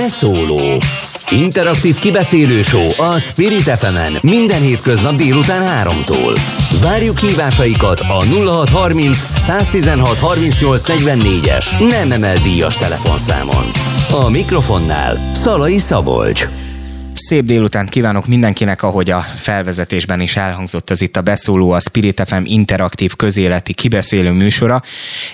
Beszóló Interaktív kibeszélő a Spirit fm minden hétköznap délután 3-tól. Várjuk hívásaikat a 0630 116 38 44-es nem emel díjas telefonszámon. A mikrofonnál Szalai Szabolcs. Szép délután kívánok mindenkinek, ahogy a felvezetésben is elhangzott az itt a beszóló, a Spirit FM interaktív közéleti kibeszélő műsora,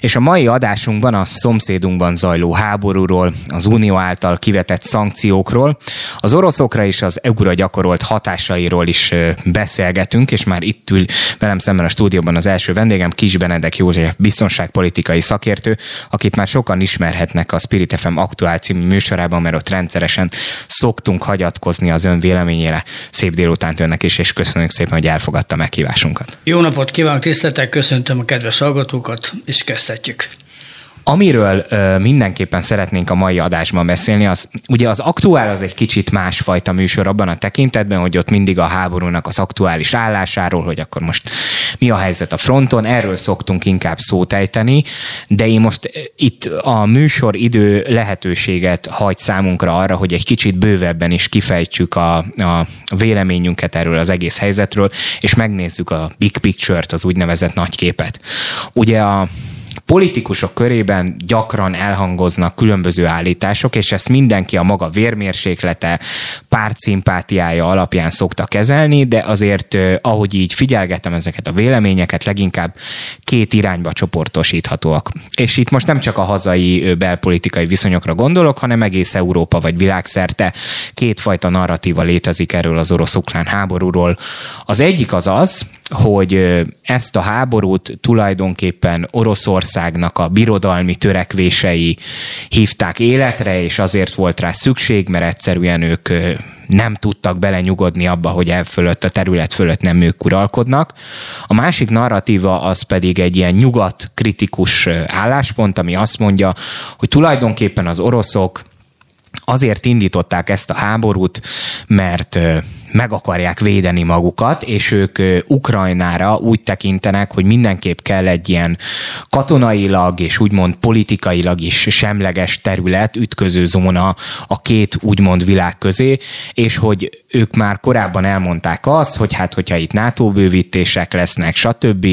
és a mai adásunkban a szomszédunkban zajló háborúról, az Unió által kivetett szankciókról, az oroszokra és az EU-ra gyakorolt hatásairól is beszélgetünk, és már itt ül velem szemben a stúdióban az első vendégem, Kis Benedek József, biztonságpolitikai szakértő, akit már sokan ismerhetnek a Spirit FM aktuál című műsorában, mert ott rendszeresen szoktunk hagyatkozni hagyatkozni az ön véleményére. Szép délutánt önnek is, és köszönjük szépen, hogy elfogadta meghívásunkat. Jó napot kívánok, tiszteltek, köszöntöm a kedves hallgatókat, és kezdhetjük. Amiről ö, mindenképpen szeretnénk a mai adásban beszélni, az ugye az aktuál az egy kicsit másfajta műsor abban a tekintetben, hogy ott mindig a háborúnak az aktuális állásáról, hogy akkor most mi a helyzet a fronton, erről szoktunk inkább szót ejteni, de én most itt a műsor idő lehetőséget hagy számunkra arra, hogy egy kicsit bővebben is kifejtsük a, a véleményünket erről az egész helyzetről, és megnézzük a big picture-t, az úgynevezett nagyképet. Ugye a politikusok körében gyakran elhangoznak különböző állítások, és ezt mindenki a maga vérmérséklete, pártszimpátiája alapján szokta kezelni, de azért, ahogy így figyelgetem ezeket a véleményeket, leginkább két irányba csoportosíthatóak. És itt most nem csak a hazai belpolitikai viszonyokra gondolok, hanem egész Európa vagy világszerte kétfajta narratíva létezik erről az orosz-ukrán háborúról. Az egyik az az, hogy ezt a háborút tulajdonképpen Oroszországnak a birodalmi törekvései hívták életre, és azért volt rá szükség, mert egyszerűen ők nem tudtak belenyugodni abba, hogy el fölött, a terület fölött nem ők uralkodnak. A másik narratíva az pedig egy ilyen nyugat kritikus álláspont, ami azt mondja, hogy tulajdonképpen az oroszok azért indították ezt a háborút, mert meg akarják védeni magukat, és ők Ukrajnára úgy tekintenek, hogy mindenképp kell egy ilyen katonailag és úgymond politikailag is semleges terület, ütköző zóna a két úgymond világ közé, és hogy ők már korábban elmondták azt, hogy hát hogyha itt NATO bővítések lesznek, stb.,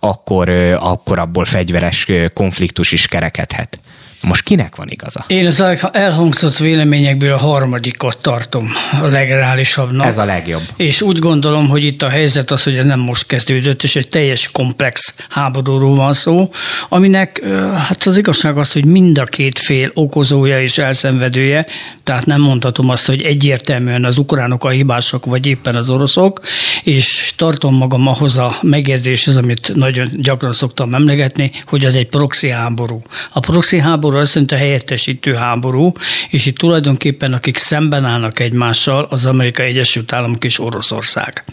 akkor, akkor abból fegyveres konfliktus is kerekedhet. Most kinek van igaza? Én az elhangzott véleményekből a harmadikat tartom a legreálisabbnak. Ez a legjobb. És úgy gondolom, hogy itt a helyzet az, hogy ez nem most kezdődött, és egy teljes komplex háborúról van szó, aminek hát az igazság az, hogy mind a két fél okozója és elszenvedője, tehát nem mondhatom azt, hogy egyértelműen az ukránok a hibások, vagy éppen az oroszok, és tartom magam ahhoz a megjegyzéshez, amit nagyon gyakran szoktam emlegetni, hogy ez egy proxy háború. A proxy háború háború azt jelenti helyettesítő háború, és itt tulajdonképpen akik szemben állnak egymással, az Amerikai Egyesült Államok és Oroszország.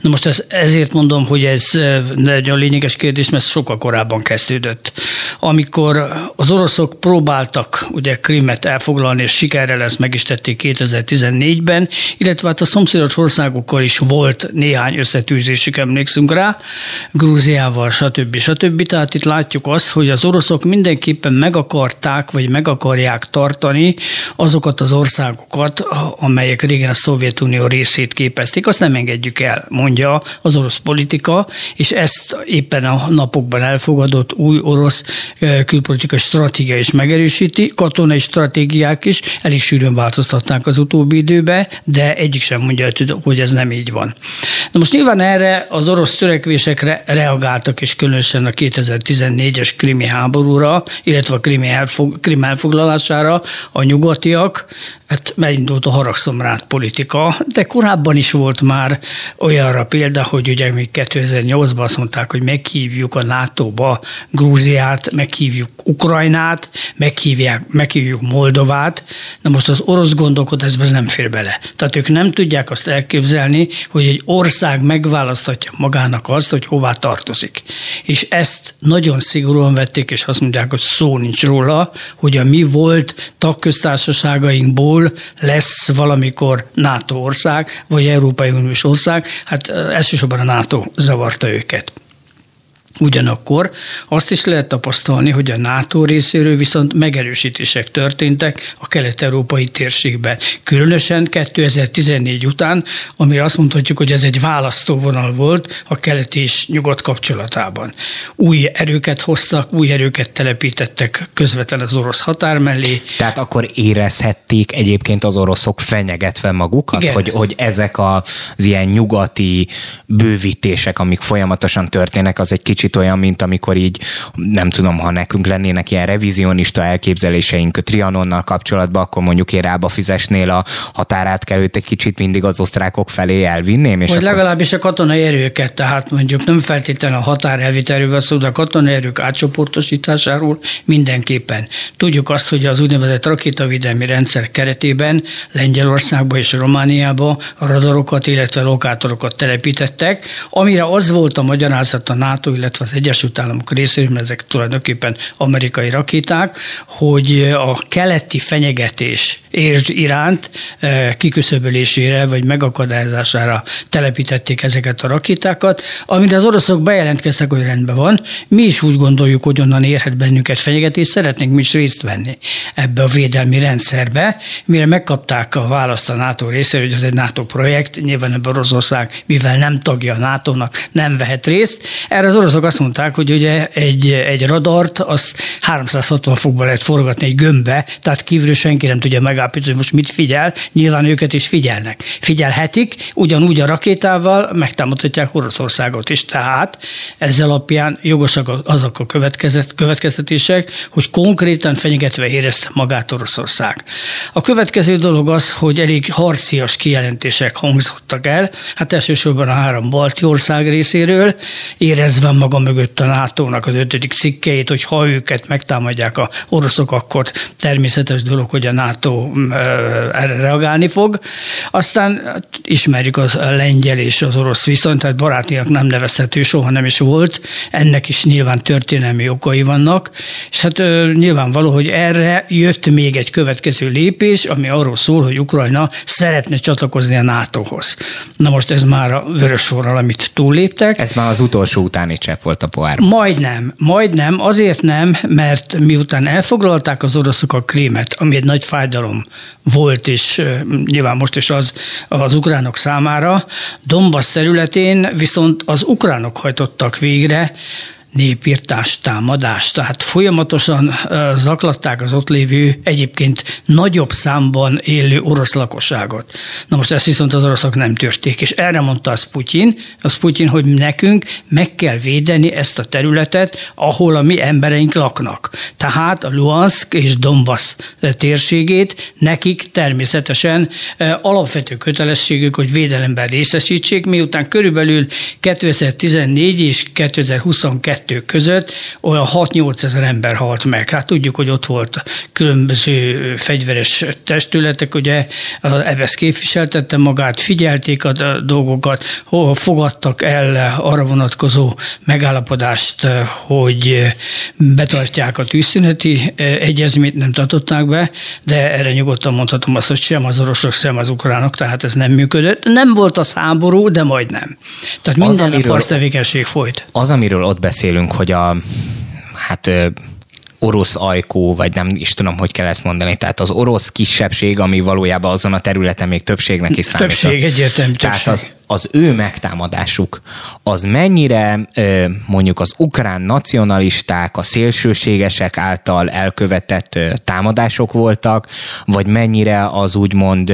Na most ez, ezért mondom, hogy ez nagyon lényeges kérdés, mert sokkal korábban kezdődött. Amikor az oroszok próbáltak ugye Krimet elfoglalni, és sikerrel lesz meg is tették 2014-ben, illetve hát a szomszédos országokkal is volt néhány összetűzésük, emlékszünk rá, Grúziával, stb. stb. Tehát itt látjuk azt, hogy az oroszok mindenképpen meg akart akarták, vagy meg akarják tartani azokat az országokat, amelyek régen a Szovjetunió részét képezték. Azt nem engedjük el, mondja az orosz politika, és ezt éppen a napokban elfogadott új orosz külpolitikai stratégia is megerősíti, katonai stratégiák is elég sűrűn változtatták az utóbbi időben, de egyik sem mondja, hogy ez nem így van. Na most nyilván erre az orosz törekvésekre reagáltak, és különösen a 2014-es krimi háborúra, illetve a krimi elfog, Krim elfoglalására a nyugatiak, hát megindult a haragszomrát politika, de korábban is volt már olyanra példa, hogy ugye még 2008-ban azt mondták, hogy meghívjuk a NATO-ba Grúziát, meghívjuk Ukrajnát, meghívják, meghívjuk Moldovát, na most az orosz gondolkodásban ez nem fér bele. Tehát ők nem tudják azt elképzelni, hogy egy ország megválasztatja magának azt, hogy hová tartozik. És ezt nagyon szigorúan vették, és azt mondják, hogy szó nincs róla, hogy a mi volt tagköztársaságainkból lesz valamikor NATO ország, vagy Európai Uniós ország, hát elsősorban a NATO zavarta őket. Ugyanakkor azt is lehet tapasztalni, hogy a NATO részéről viszont megerősítések történtek a kelet-európai térségben. Különösen 2014 után, amire azt mondhatjuk, hogy ez egy választóvonal volt a kelet és nyugat kapcsolatában. Új erőket hoztak, új erőket telepítettek közvetlen az orosz határ mellé. Tehát akkor érezhették egyébként az oroszok fenyegetve magukat, hogy, hogy ezek az ilyen nyugati bővítések, amik folyamatosan történnek, az egy kicsit olyan, mint amikor így, nem tudom, ha nekünk lennének ilyen revizionista elképzeléseink Trianonnal kapcsolatban, akkor mondjuk én rába fizesnél a határátkelőt egy kicsit mindig az osztrákok felé elvinném. És Vagy akkor... legalábbis a katonai erőket, tehát mondjuk nem feltétlenül a határ elvitelővel szó, de a katonai erők átcsoportosításáról mindenképpen. Tudjuk azt, hogy az úgynevezett rakétavédelmi rendszer keretében Lengyelországba és Romániába a radarokat, illetve lokátorokat telepítettek, amire az volt a magyarázat a NATO, illetve az Egyesült Államok részéről, mert ezek tulajdonképpen amerikai rakéták, hogy a keleti fenyegetés értsd iránt eh, kiküszöbölésére vagy megakadályozására telepítették ezeket a rakétákat, amire az oroszok bejelentkeztek, hogy rendben van. Mi is úgy gondoljuk, hogy onnan érhet bennünket fenyegetés, szeretnénk mi is részt venni ebbe a védelmi rendszerbe, mire megkapták a választ a NATO részéről, hogy ez egy NATO projekt, nyilván ebben Oroszország, mivel nem tagja a NATO-nak, nem vehet részt. Erre az oroszok azt mondták, hogy ugye egy, egy radart azt 360 fokba lehet forgatni egy gömbbe, tehát kívülről senki nem tudja megállapítani, hogy most mit figyel, nyilván őket is figyelnek. Figyelhetik, ugyanúgy a rakétával megtámadhatják Oroszországot is. Tehát ezzel alapján jogosak azok a következtetések, hogy konkrétan fenyegetve érezte magát Oroszország. A következő dolog az, hogy elég harcias kijelentések hangzottak el, hát elsősorban a három balti ország részéről, érezve maga mögött a NATO-nak az ötödik cikkeit, hogy ha őket megtámadják a oroszok, akkor természetes dolog, hogy a NATO erre reagálni fog. Aztán ismerjük az lengyel és az orosz viszont, tehát barátiak nem nevezhető, soha nem is volt. Ennek is nyilván történelmi okai vannak, és hát nyilvánvaló, hogy erre jött még egy következő lépés, ami arról szól, hogy Ukrajna szeretne csatlakozni a NATO-hoz. Na most ez már a vörös sorral, amit túlléptek. Ez már az utolsó utáni csepp volt a pohár. Majdnem, majdnem, azért nem, mert miután elfoglalták az oroszok a krémet, ami egy nagy fájdalom volt, és nyilván most is az az ukránok számára, Donbass területén viszont az ukránok hajtottak végre népírtás, támadás. Tehát folyamatosan zaklatták az ott lévő, egyébként nagyobb számban élő orosz lakosságot. Na most ezt viszont az oroszok nem törték, és erre mondta az Putyin, az Putyin, hogy nekünk meg kell védeni ezt a területet, ahol a mi embereink laknak. Tehát a Luhansk és Donbass térségét nekik természetesen alapvető kötelességük, hogy védelemben részesítsék, miután körülbelül 2014 és 2022 kettő között olyan 6-8 ezer ember halt meg. Hát tudjuk, hogy ott volt különböző fegyveres testületek, ugye az EBSZ képviseltette magát, figyelték a dolgokat, fogadtak el arra vonatkozó megállapodást, hogy betartják a tűzszüneti egyezményt, nem tartották be, de erre nyugodtan mondhatom azt, hogy sem az oroszok, sem az ukránok, tehát ez nem működött. Nem volt az háború, de majdnem. Tehát minden az, nap tevékenység folyt. Az, amiről ott beszél beszélünk, hogy a hát orosz ajkó, vagy nem is tudom, hogy kell ezt mondani, tehát az orosz kisebbség, ami valójában azon a területen még többségnek is számít. Többség, egyértelmű Tehát az, az ő megtámadásuk, az mennyire mondjuk az ukrán nacionalisták, a szélsőségesek által elkövetett támadások voltak, vagy mennyire az úgymond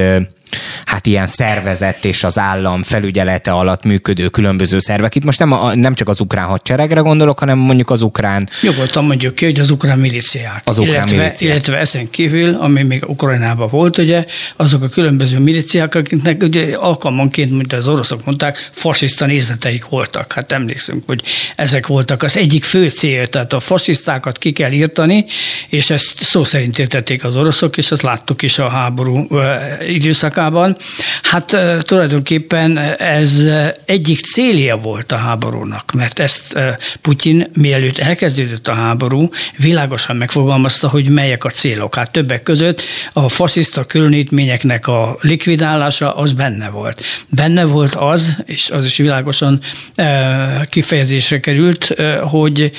hát ilyen szervezett és az állam felügyelete alatt működő különböző szervek. Itt most nem, a, nem csak az ukrán hadseregre gondolok, hanem mondjuk az ukrán... Nyugodtan mondjuk ki, hogy az ukrán miliciák. Az ukrán illetve, miliciák. illetve ezen kívül, ami még Ukrajnában volt, ugye, azok a különböző miliciák, akiknek ugye alkalmanként, mint az oroszok mondták, fasiszta nézeteik voltak. Hát emlékszünk, hogy ezek voltak az egyik fő cél, tehát a fasisztákat ki kell írtani, és ezt szó szerint értették az oroszok, és ezt láttuk is a háború időszak időszakában. Hát tulajdonképpen ez egyik célja volt a háborúnak, mert ezt Putyin mielőtt elkezdődött a háború, világosan megfogalmazta, hogy melyek a célok. Hát többek között a fasiszta különítményeknek a likvidálása az benne volt. Benne volt az, és az is világosan kifejezésre került, hogy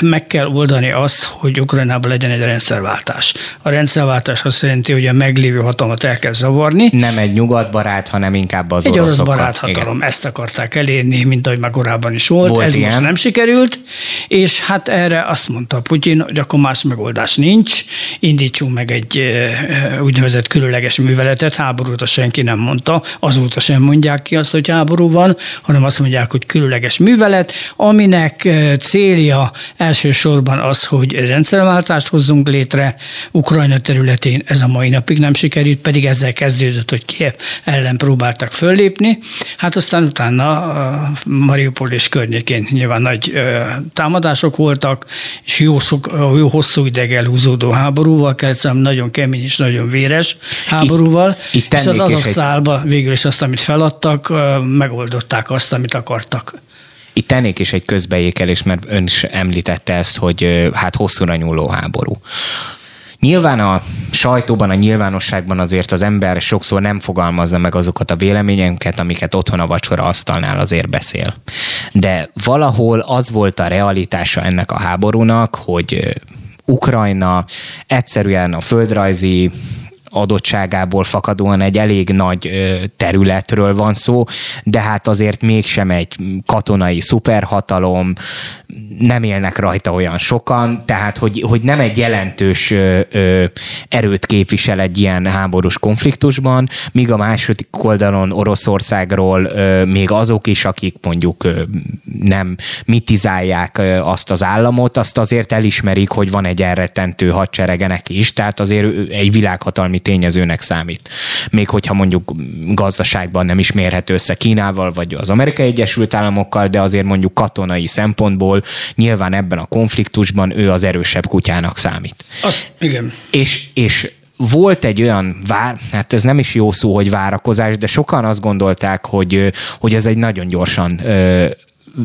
meg kell oldani azt, hogy Ukrajnában legyen egy rendszerváltás. A rendszerváltás azt jelenti, hogy a meglévő hatalmat el kell zavarni. Nem egy nyugatbarát, hanem inkább az Egy orosz barát hatalom. Igen. Ezt akarták elérni, mint ahogy már korábban is volt. volt Ez ilyen. most nem sikerült, és hát erre azt mondta Putyin, hogy akkor más megoldás nincs, indítsunk meg egy úgynevezett különleges műveletet, háborút a senki nem mondta, azóta sem mondják ki azt, hogy háború van, hanem azt mondják, hogy különleges művelet, aminek célja elsősorban az, hogy rendszerváltást hozzunk létre Ukrajna területén. Ez a mai napig nem sikerült, pedig ezzel kezdődött, hogy Kiev ellen próbáltak föllépni. Hát aztán utána Mariupol és környékén nyilván nagy támadások voltak, és jó, sok, jó hosszú ideg elhúzódó háborúval kellett, nagyon kemény és nagyon véres háborúval, itt, itt és az azasztálba egy... végül is azt, amit feladtak, megoldották azt, amit akartak. Itt tennék is egy közbeékelés, mert ön is említette ezt, hogy hát hosszúra nyúló háború. Nyilván a sajtóban, a nyilvánosságban azért az ember sokszor nem fogalmazza meg azokat a véleményeket, amiket otthon a vacsora asztalnál azért beszél. De valahol az volt a realitása ennek a háborúnak, hogy Ukrajna egyszerűen a földrajzi adottságából fakadóan egy elég nagy területről van szó, de hát azért mégsem egy katonai szuperhatalom, nem élnek rajta olyan sokan, tehát hogy, hogy nem egy jelentős erőt képvisel egy ilyen háborús konfliktusban, míg a második oldalon Oroszországról még azok is, akik mondjuk nem mitizálják azt az államot, azt azért elismerik, hogy van egy elrettentő hadserege neki is, tehát azért egy világhatalmi tényezőnek számít. Még hogyha mondjuk gazdaságban nem is mérhető össze Kínával, vagy az Amerikai Egyesült Államokkal, de azért mondjuk katonai szempontból nyilván ebben a konfliktusban ő az erősebb kutyának számít. Az, igen. És, és volt egy olyan vár, hát ez nem is jó szó, hogy várakozás, de sokan azt gondolták, hogy, hogy ez egy nagyon gyorsan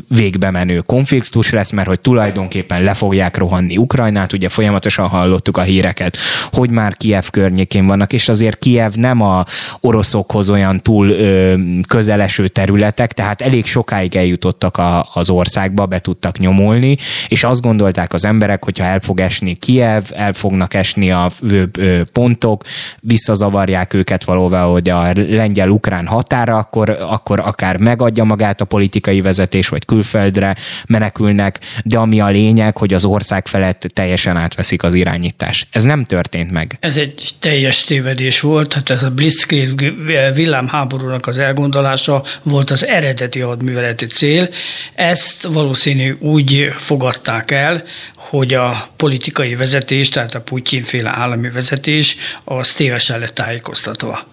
végbe menő konfliktus lesz, mert hogy tulajdonképpen le fogják rohanni Ukrajnát, ugye folyamatosan hallottuk a híreket, hogy már Kiev környékén vannak, és azért Kiev nem a oroszokhoz olyan túl ö, közeleső területek, tehát elég sokáig eljutottak a, az országba, be tudtak nyomulni, és azt gondolták az emberek, hogyha el fog esni Kiev, el fognak esni a főbb pontok, visszazavarják őket valóban, hogy a lengyel-ukrán határa, akkor, akkor akár megadja magát a politikai vezetés, vagy vagy külföldre menekülnek, de ami a lényeg, hogy az ország felett teljesen átveszik az irányítás. Ez nem történt meg. Ez egy teljes tévedés volt, hát ez a Blitzkrieg villámháborúnak az elgondolása volt az eredeti hadműveleti cél. Ezt valószínű úgy fogadták el, hogy a politikai vezetés, tehát a Putyin-féle állami vezetés, az tévesen lett tájékoztatva.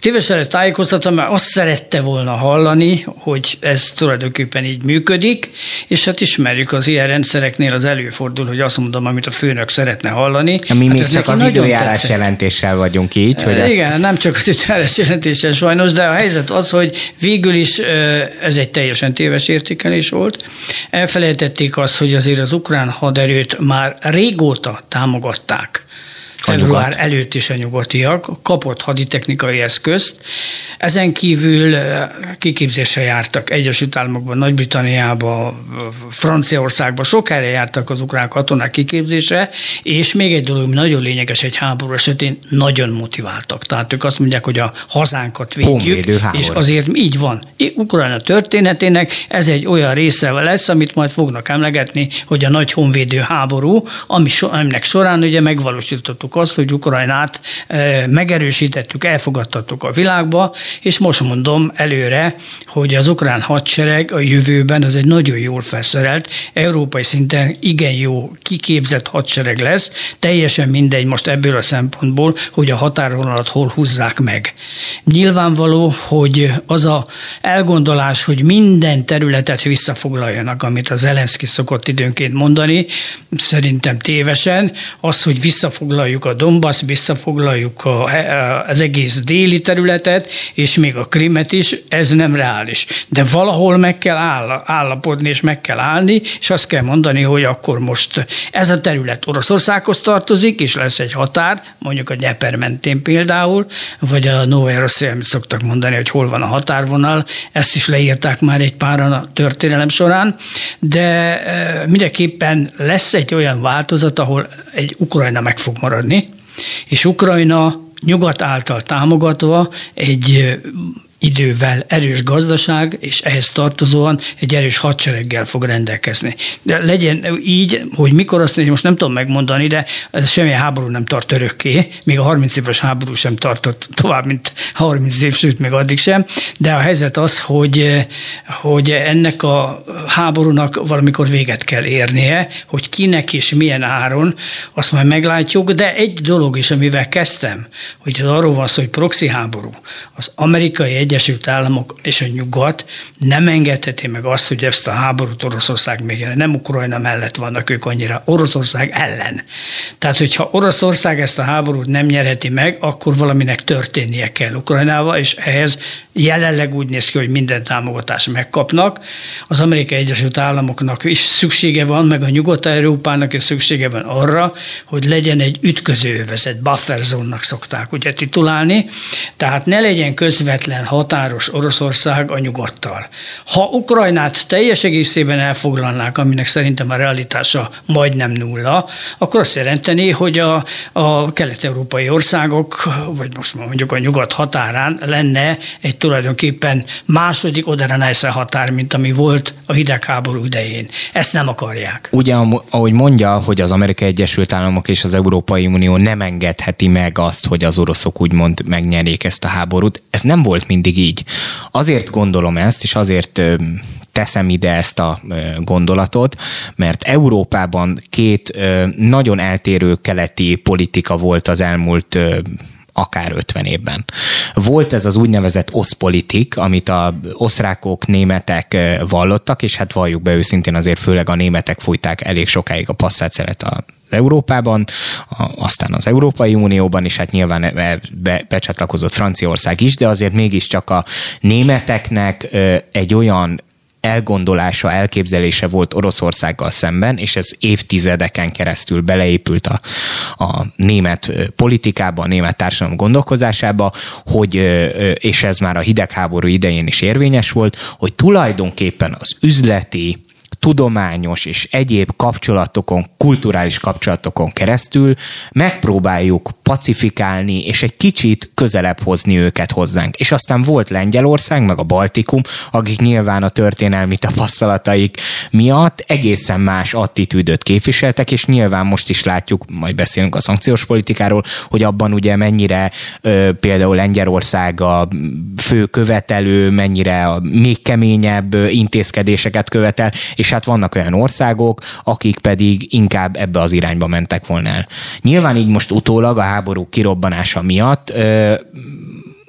Tévesen lett tájékoztatva, mert azt szerette volna hallani, hogy ez tulajdonképpen így működik, és hát ismerjük az ilyen rendszereknél az előfordul, hogy azt mondom, amit a főnök szeretne hallani. Mi hát még csak az időjárás tetszett. jelentéssel vagyunk így. Hogy e, Igen, ezt... nem csak az időjárás jelentéssel sajnos, de a helyzet az, hogy végül is ez egy teljesen téves értékelés volt. Elfelejtették azt, hogy azért az ukrán haderő őt már régóta támogatták február előtt is a nyugatiak, kapott haditechnikai eszközt. Ezen kívül kiképzésre jártak Egyesült Államokban, Nagy-Britanniába, Franciaországba, sok erre jártak az ukrán katonák kiképzésre, és még egy dolog, nagyon lényeges egy háború esetén, nagyon motiváltak. Tehát ők azt mondják, hogy a hazánkat védjük, és azért így van. Ukrajna történetének ez egy olyan része lesz, amit majd fognak emlegetni, hogy a nagy honvédő háború, ami so, aminek során ugye megvalósítottuk azt, hogy Ukrajnát eh, megerősítettük, elfogadtattuk a világba, és most mondom előre, hogy az ukrán hadsereg a jövőben az egy nagyon jól felszerelt, európai szinten igen jó kiképzett hadsereg lesz, teljesen mindegy most ebből a szempontból, hogy a határvonalat hol húzzák meg. Nyilvánvaló, hogy az a elgondolás, hogy minden területet visszafoglaljanak, amit az Zelenszky szokott időnként mondani, szerintem tévesen, az, hogy visszafoglaljuk a Donbass, visszafoglaljuk a, az egész déli területet, és még a Krimet is, ez nem reális. De valahol meg kell áll, állapodni, és meg kell állni, és azt kell mondani, hogy akkor most ez a terület Oroszországhoz tartozik, és lesz egy határ, mondjuk a Gyeper mentén például, vagy a Novaya Rosszia, amit szoktak mondani, hogy hol van a határvonal, ezt is leírták már egy páran a történelem során, de mindenképpen lesz egy olyan változat, ahol egy Ukrajna meg fog maradni, és Ukrajna nyugat által támogatva egy idővel erős gazdaság, és ehhez tartozóan egy erős hadsereggel fog rendelkezni. De legyen így, hogy mikor azt hogy most nem tudom megmondani, de ez semmilyen háború nem tart örökké, még a 30 éves háború sem tartott tovább, mint 30 év, sőt, még addig sem, de a helyzet az, hogy, hogy ennek a háborúnak valamikor véget kell érnie, hogy kinek és milyen áron, azt majd meglátjuk, de egy dolog is, amivel kezdtem, hogy arról van szó, hogy proxy háború, az amerikai egy Egyesült Államok és a nyugat nem engedheti meg azt, hogy ezt a háborút Oroszország még nem Ukrajna mellett vannak ők annyira, Oroszország ellen. Tehát, hogyha Oroszország ezt a háborút nem nyerheti meg, akkor valaminek történnie kell Ukrajnával, és ehhez jelenleg úgy néz ki, hogy minden támogatást megkapnak. Az Amerikai Egyesült Államoknak is szüksége van, meg a Nyugat-Európának is szüksége van arra, hogy legyen egy ütközőövezet, buffer zónnak szokták ugye titulálni, tehát ne legyen közvetlen határos Oroszország a nyugattal. Ha Ukrajnát teljes egészében elfoglalnák, aminek szerintem a realitása majdnem nulla, akkor azt jelenteni, hogy a, a kelet-európai országok, vagy most mondjuk a nyugat határán lenne egy tulajdonképpen második Oder-Neisse határ, mint ami volt a hidegháború idején. Ezt nem akarják. Ugye, ahogy mondja, hogy az Amerikai Egyesült Államok és az Európai Unió nem engedheti meg azt, hogy az oroszok úgymond megnyerjék ezt a háborút, ez nem volt mindig így. Azért gondolom ezt, és azért teszem ide ezt a gondolatot, mert Európában két nagyon eltérő keleti politika volt az elmúlt akár 50 évben. Volt ez az úgynevezett oszpolitik, amit a osztrákok, németek vallottak, és hát valljuk be őszintén azért főleg a németek fújták elég sokáig a passzát a Európában, aztán az Európai Unióban is, hát nyilván be, be, becsatlakozott Franciaország is, de azért mégiscsak a németeknek egy olyan elgondolása, elképzelése volt Oroszországgal szemben, és ez évtizedeken keresztül beleépült a, a német politikába, a német társadalom gondolkozásába, hogy, és ez már a hidegháború idején is érvényes volt, hogy tulajdonképpen az üzleti, tudományos és egyéb kapcsolatokon, kulturális kapcsolatokon keresztül megpróbáljuk pacifikálni, és egy kicsit közelebb hozni őket hozzánk. És aztán volt Lengyelország, meg a Baltikum, akik nyilván a történelmi tapasztalataik miatt egészen más attitűdöt képviseltek, és nyilván most is látjuk, majd beszélünk a szankciós politikáról, hogy abban ugye mennyire ö, például Lengyelország a fő követelő, mennyire a még keményebb intézkedéseket követel, és hát vannak olyan országok, akik pedig inkább ebbe az irányba mentek volna el. Nyilván így most utólag a háború kirobbanása miatt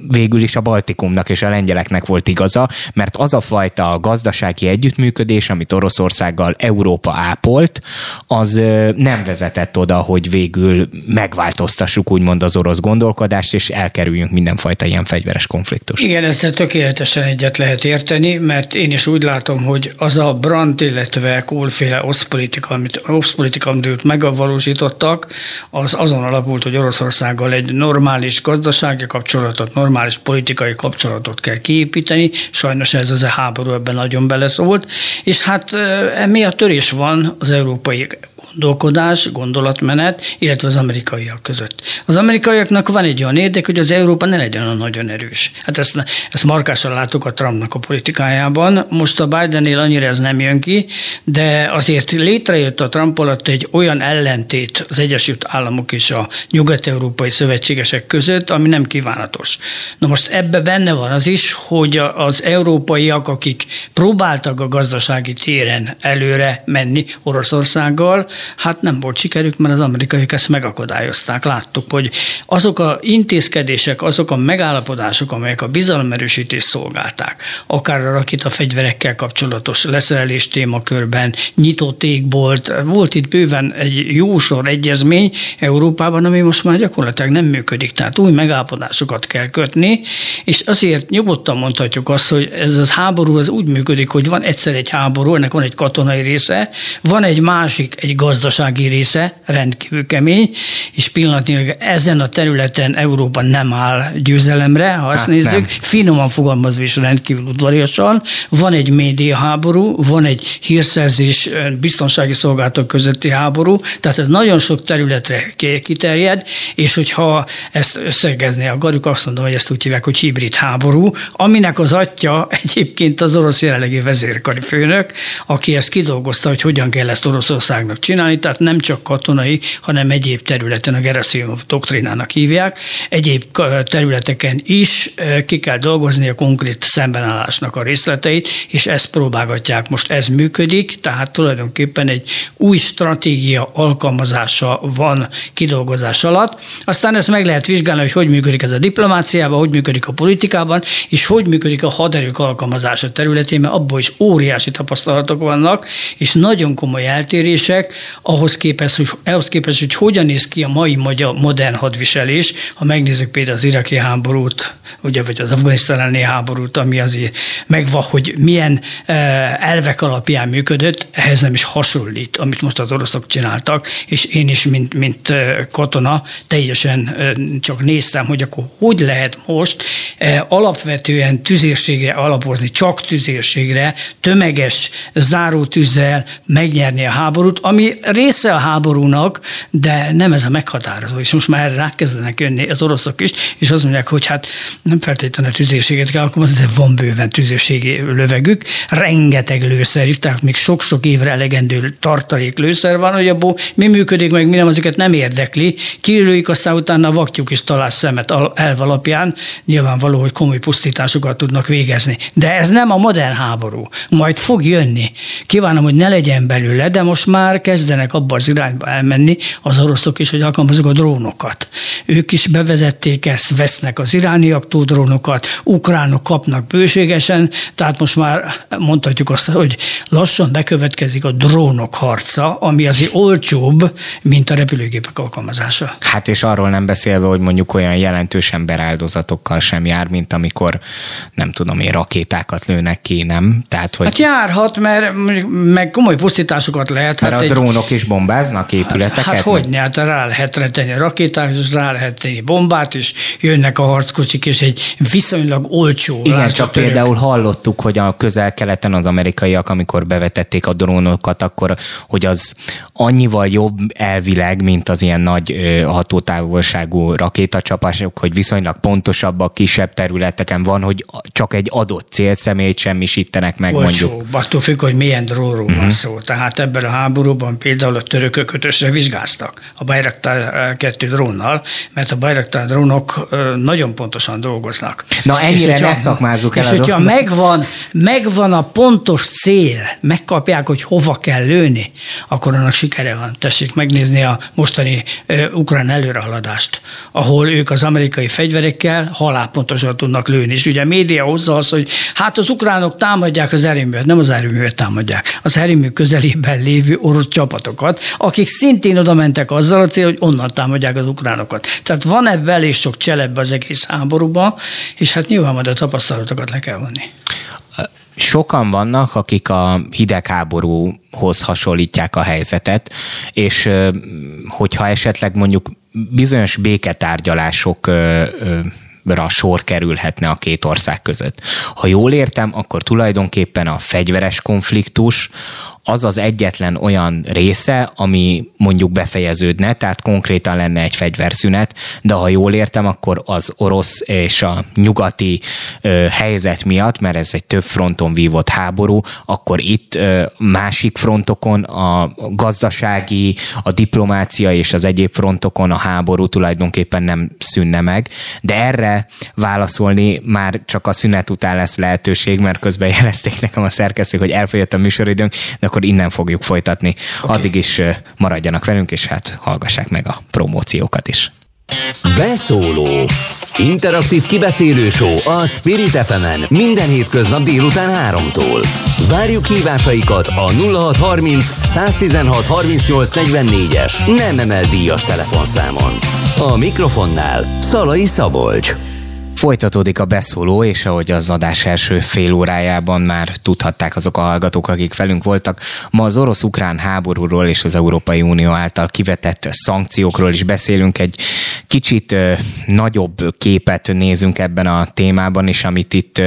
végül is a Baltikumnak és a lengyeleknek volt igaza, mert az a fajta gazdasági együttműködés, amit Oroszországgal Európa ápolt, az nem vezetett oda, hogy végül megváltoztassuk úgymond az orosz gondolkodást, és elkerüljünk mindenfajta ilyen fegyveres konfliktus. Igen, ezzel tökéletesen egyet lehet érteni, mert én is úgy látom, hogy az a Brandt, illetve Kohlféle oszpolitika, amit, oszpolitika, amit megvalósítottak, az azon alapult, hogy Oroszországgal egy normális gazdasági kapcsolatot, normális normális politikai kapcsolatot kell kiépíteni, sajnos ez az a háború ebben nagyon beleszólt, és hát emiatt törés van az európai gondolkodás, gondolatmenet, illetve az amerikaiak között. Az amerikaiaknak van egy olyan érdek, hogy az Európa ne legyen olyan nagyon erős. Hát ezt, ezt markásan látok a Trumpnak a politikájában. Most a Bidennél annyira ez nem jön ki, de azért létrejött a Trump alatt egy olyan ellentét az Egyesült Államok és a nyugat-európai szövetségesek között, ami nem kívánatos. Na most ebbe benne van az is, hogy az európaiak, akik próbáltak a gazdasági téren előre menni Oroszországgal, hát nem volt sikerük, mert az amerikaiak ezt megakadályozták. Láttuk, hogy azok a intézkedések, azok a megállapodások, amelyek a bizalomerősítést szolgálták, akár a rakita fegyverekkel kapcsolatos leszerelés témakörben, nyitott égbolt, volt itt bőven egy jó sor egyezmény Európában, ami most már gyakorlatilag nem működik. Tehát új megállapodásokat kell kötni, és azért nyugodtan mondhatjuk azt, hogy ez az háború az úgy működik, hogy van egyszer egy háború, ennek van egy katonai része, van egy másik, egy gazdasági része, rendkívül kemény, és pillanatnyilag ezen a területen Európa nem áll győzelemre, ha azt hát nézzük, nem. finoman fogalmazva is rendkívül udvariasan. Van egy média háború, van egy hírszerzés biztonsági szolgálatok közötti háború, tehát ez nagyon sok területre kiterjed, és hogyha ezt összegezni akarjuk, azt mondom, hogy ezt úgy hívják, hogy hibrid háború, aminek az atya egyébként az orosz jelenlegi vezérkari főnök, aki ezt kidolgozta, hogy hogyan kell ezt Oroszországnak csinálni, tehát nem csak katonai, hanem egyéb területen a Gerasimov doktrinának hívják, egyéb területeken is ki kell dolgozni a konkrét szembenállásnak a részleteit, és ezt próbálgatják. Most ez működik, tehát tulajdonképpen egy új stratégia alkalmazása van kidolgozás alatt. Aztán ezt meg lehet vizsgálni, hogy hogy működik ez a diplomáciában, hogy működik a politikában, és hogy működik a haderők alkalmazása területén, mert abból is óriási tapasztalatok vannak, és nagyon komoly eltérések ahhoz képest, hogy, ahhoz képest, hogy hogyan néz ki a mai magyar modern hadviselés, ha megnézzük például az iraki háborút, ugye, vagy az afganisztáni háborút, ami azért megvan, hogy milyen eh, elvek alapján működött, ehhez nem is hasonlít, amit most az oroszok csináltak, és én is, mint, mint eh, katona, teljesen eh, csak néztem, hogy akkor hogy lehet most alapvetően tüzérségre alapozni, csak tüzérségre, tömeges zárótűzzel megnyerni a háborút, ami része a háborúnak, de nem ez a meghatározó. És most már rákezdenek jönni az oroszok is, és azt mondják, hogy hát nem feltétlenül tüzérséget kell alkalmazni, de van bőven tüzérségi lövegük, rengeteg lőszer, tehát még sok-sok évre elegendő tartalék lőszer van, hogy abból mi működik, meg mi nem, azokat nem érdekli. Kilőjük, aztán utána vakjuk is talál szemet elv alapján, nyilvánvaló, hogy komoly pusztításokat tudnak végezni. De ez nem a modern háború. Majd fog jönni. Kívánom, hogy ne legyen belőle, de most már kezdenek abba az irányba elmenni az oroszok is, hogy alkalmazok a drónokat. Ők is bevezették ezt, vesznek az irániaktól drónokat, ukránok kapnak bőségesen, tehát most már mondhatjuk azt, hogy lassan bekövetkezik a drónok harca, ami azért olcsóbb, mint a repülőgépek alkalmazása. Hát és arról nem beszélve, hogy mondjuk olyan jelentős emberáldozatokkal sem jár, mint amikor nem tudom én, rakétákat lőnek ki, nem? Tehát, hogy... Hát járhat, mert meg komoly pusztításokat lehet. Mert hát a egy... drónok is bombáznak épületeket? Hát, hát hogy ne, hát rá lehet retenni a rakétát, és rá lehet tenni bombát, és jönnek a harckocsik, és egy viszonylag olcsó. Igen, csak török. például hallottuk, hogy a közel-keleten az amerikaiak, amikor bevetették a drónokat, akkor hogy az annyival jobb elvileg, mint az ilyen nagy hatótávolságú rakétacsapások, hogy viszonylag pontosabbak, kisebb területeken van, hogy csak egy adott célszemélyt semmisítenek meg Olcsó, mondjuk. attól függ, hogy milyen drónról uh-huh. van mhm. szó. Tehát ebben a háborúban például a törökök ötösre vizsgáztak a Bayraktar 2 drónnal, mert a Bayraktar drónok nagyon pontosan dolgoznak. Na ennyire és, ne szakmázzuk el. És hogyha megvan, megvan a pontos cél, megkapják, hogy hova kell lőni, akkor annak sikere van. Tessék megnézni a mostani uh, ukrán előrehaladást, ahol ők az amerikai fegyverekkel halálpontosan tudnak lőni. És ugye a média hozza az, hogy hát az ukránok támadják az erőművet, nem az erőművet támadják, az erőmű közelében lévő orosz csapatokat, akik szintén oda mentek azzal a cél, hogy onnan támadják az ukránokat. Tehát van ebben elég sok cselebbe az egész háborúban, és hát nyilván majd a tapasztalatokat le kell vonni sokan vannak, akik a hidegháborúhoz hasonlítják a helyzetet, és hogyha esetleg mondjuk bizonyos béketárgyalások ra sor kerülhetne a két ország között. Ha jól értem, akkor tulajdonképpen a fegyveres konfliktus az az egyetlen olyan része, ami mondjuk befejeződne, tehát konkrétan lenne egy fegyverszünet, de ha jól értem, akkor az orosz és a nyugati ö, helyzet miatt, mert ez egy több fronton vívott háború, akkor itt ö, másik frontokon a gazdasági, a diplomácia és az egyéb frontokon a háború tulajdonképpen nem szűnne meg, de erre válaszolni már csak a szünet után lesz lehetőség, mert közben jelezték nekem a szerkesztők, hogy elfogyott a műsoridőnk, de akkor innen fogjuk folytatni. Okay. Addig is maradjanak velünk, és hát hallgassák meg a promóciókat is. Beszóló Interaktív kibeszélő show a Spirit fm minden hétköznap délután 3-tól. Várjuk hívásaikat a 0630 116 38 44-es nem emel díjas telefonszámon. A mikrofonnál Szalai Szabolcs. Folytatódik a beszóló, és ahogy az adás első fél órájában már tudhatták azok a hallgatók, akik velünk voltak, ma az orosz-ukrán háborúról és az Európai Unió által kivetett szankciókról is beszélünk. Egy kicsit nagyobb képet nézünk ebben a témában, és amit itt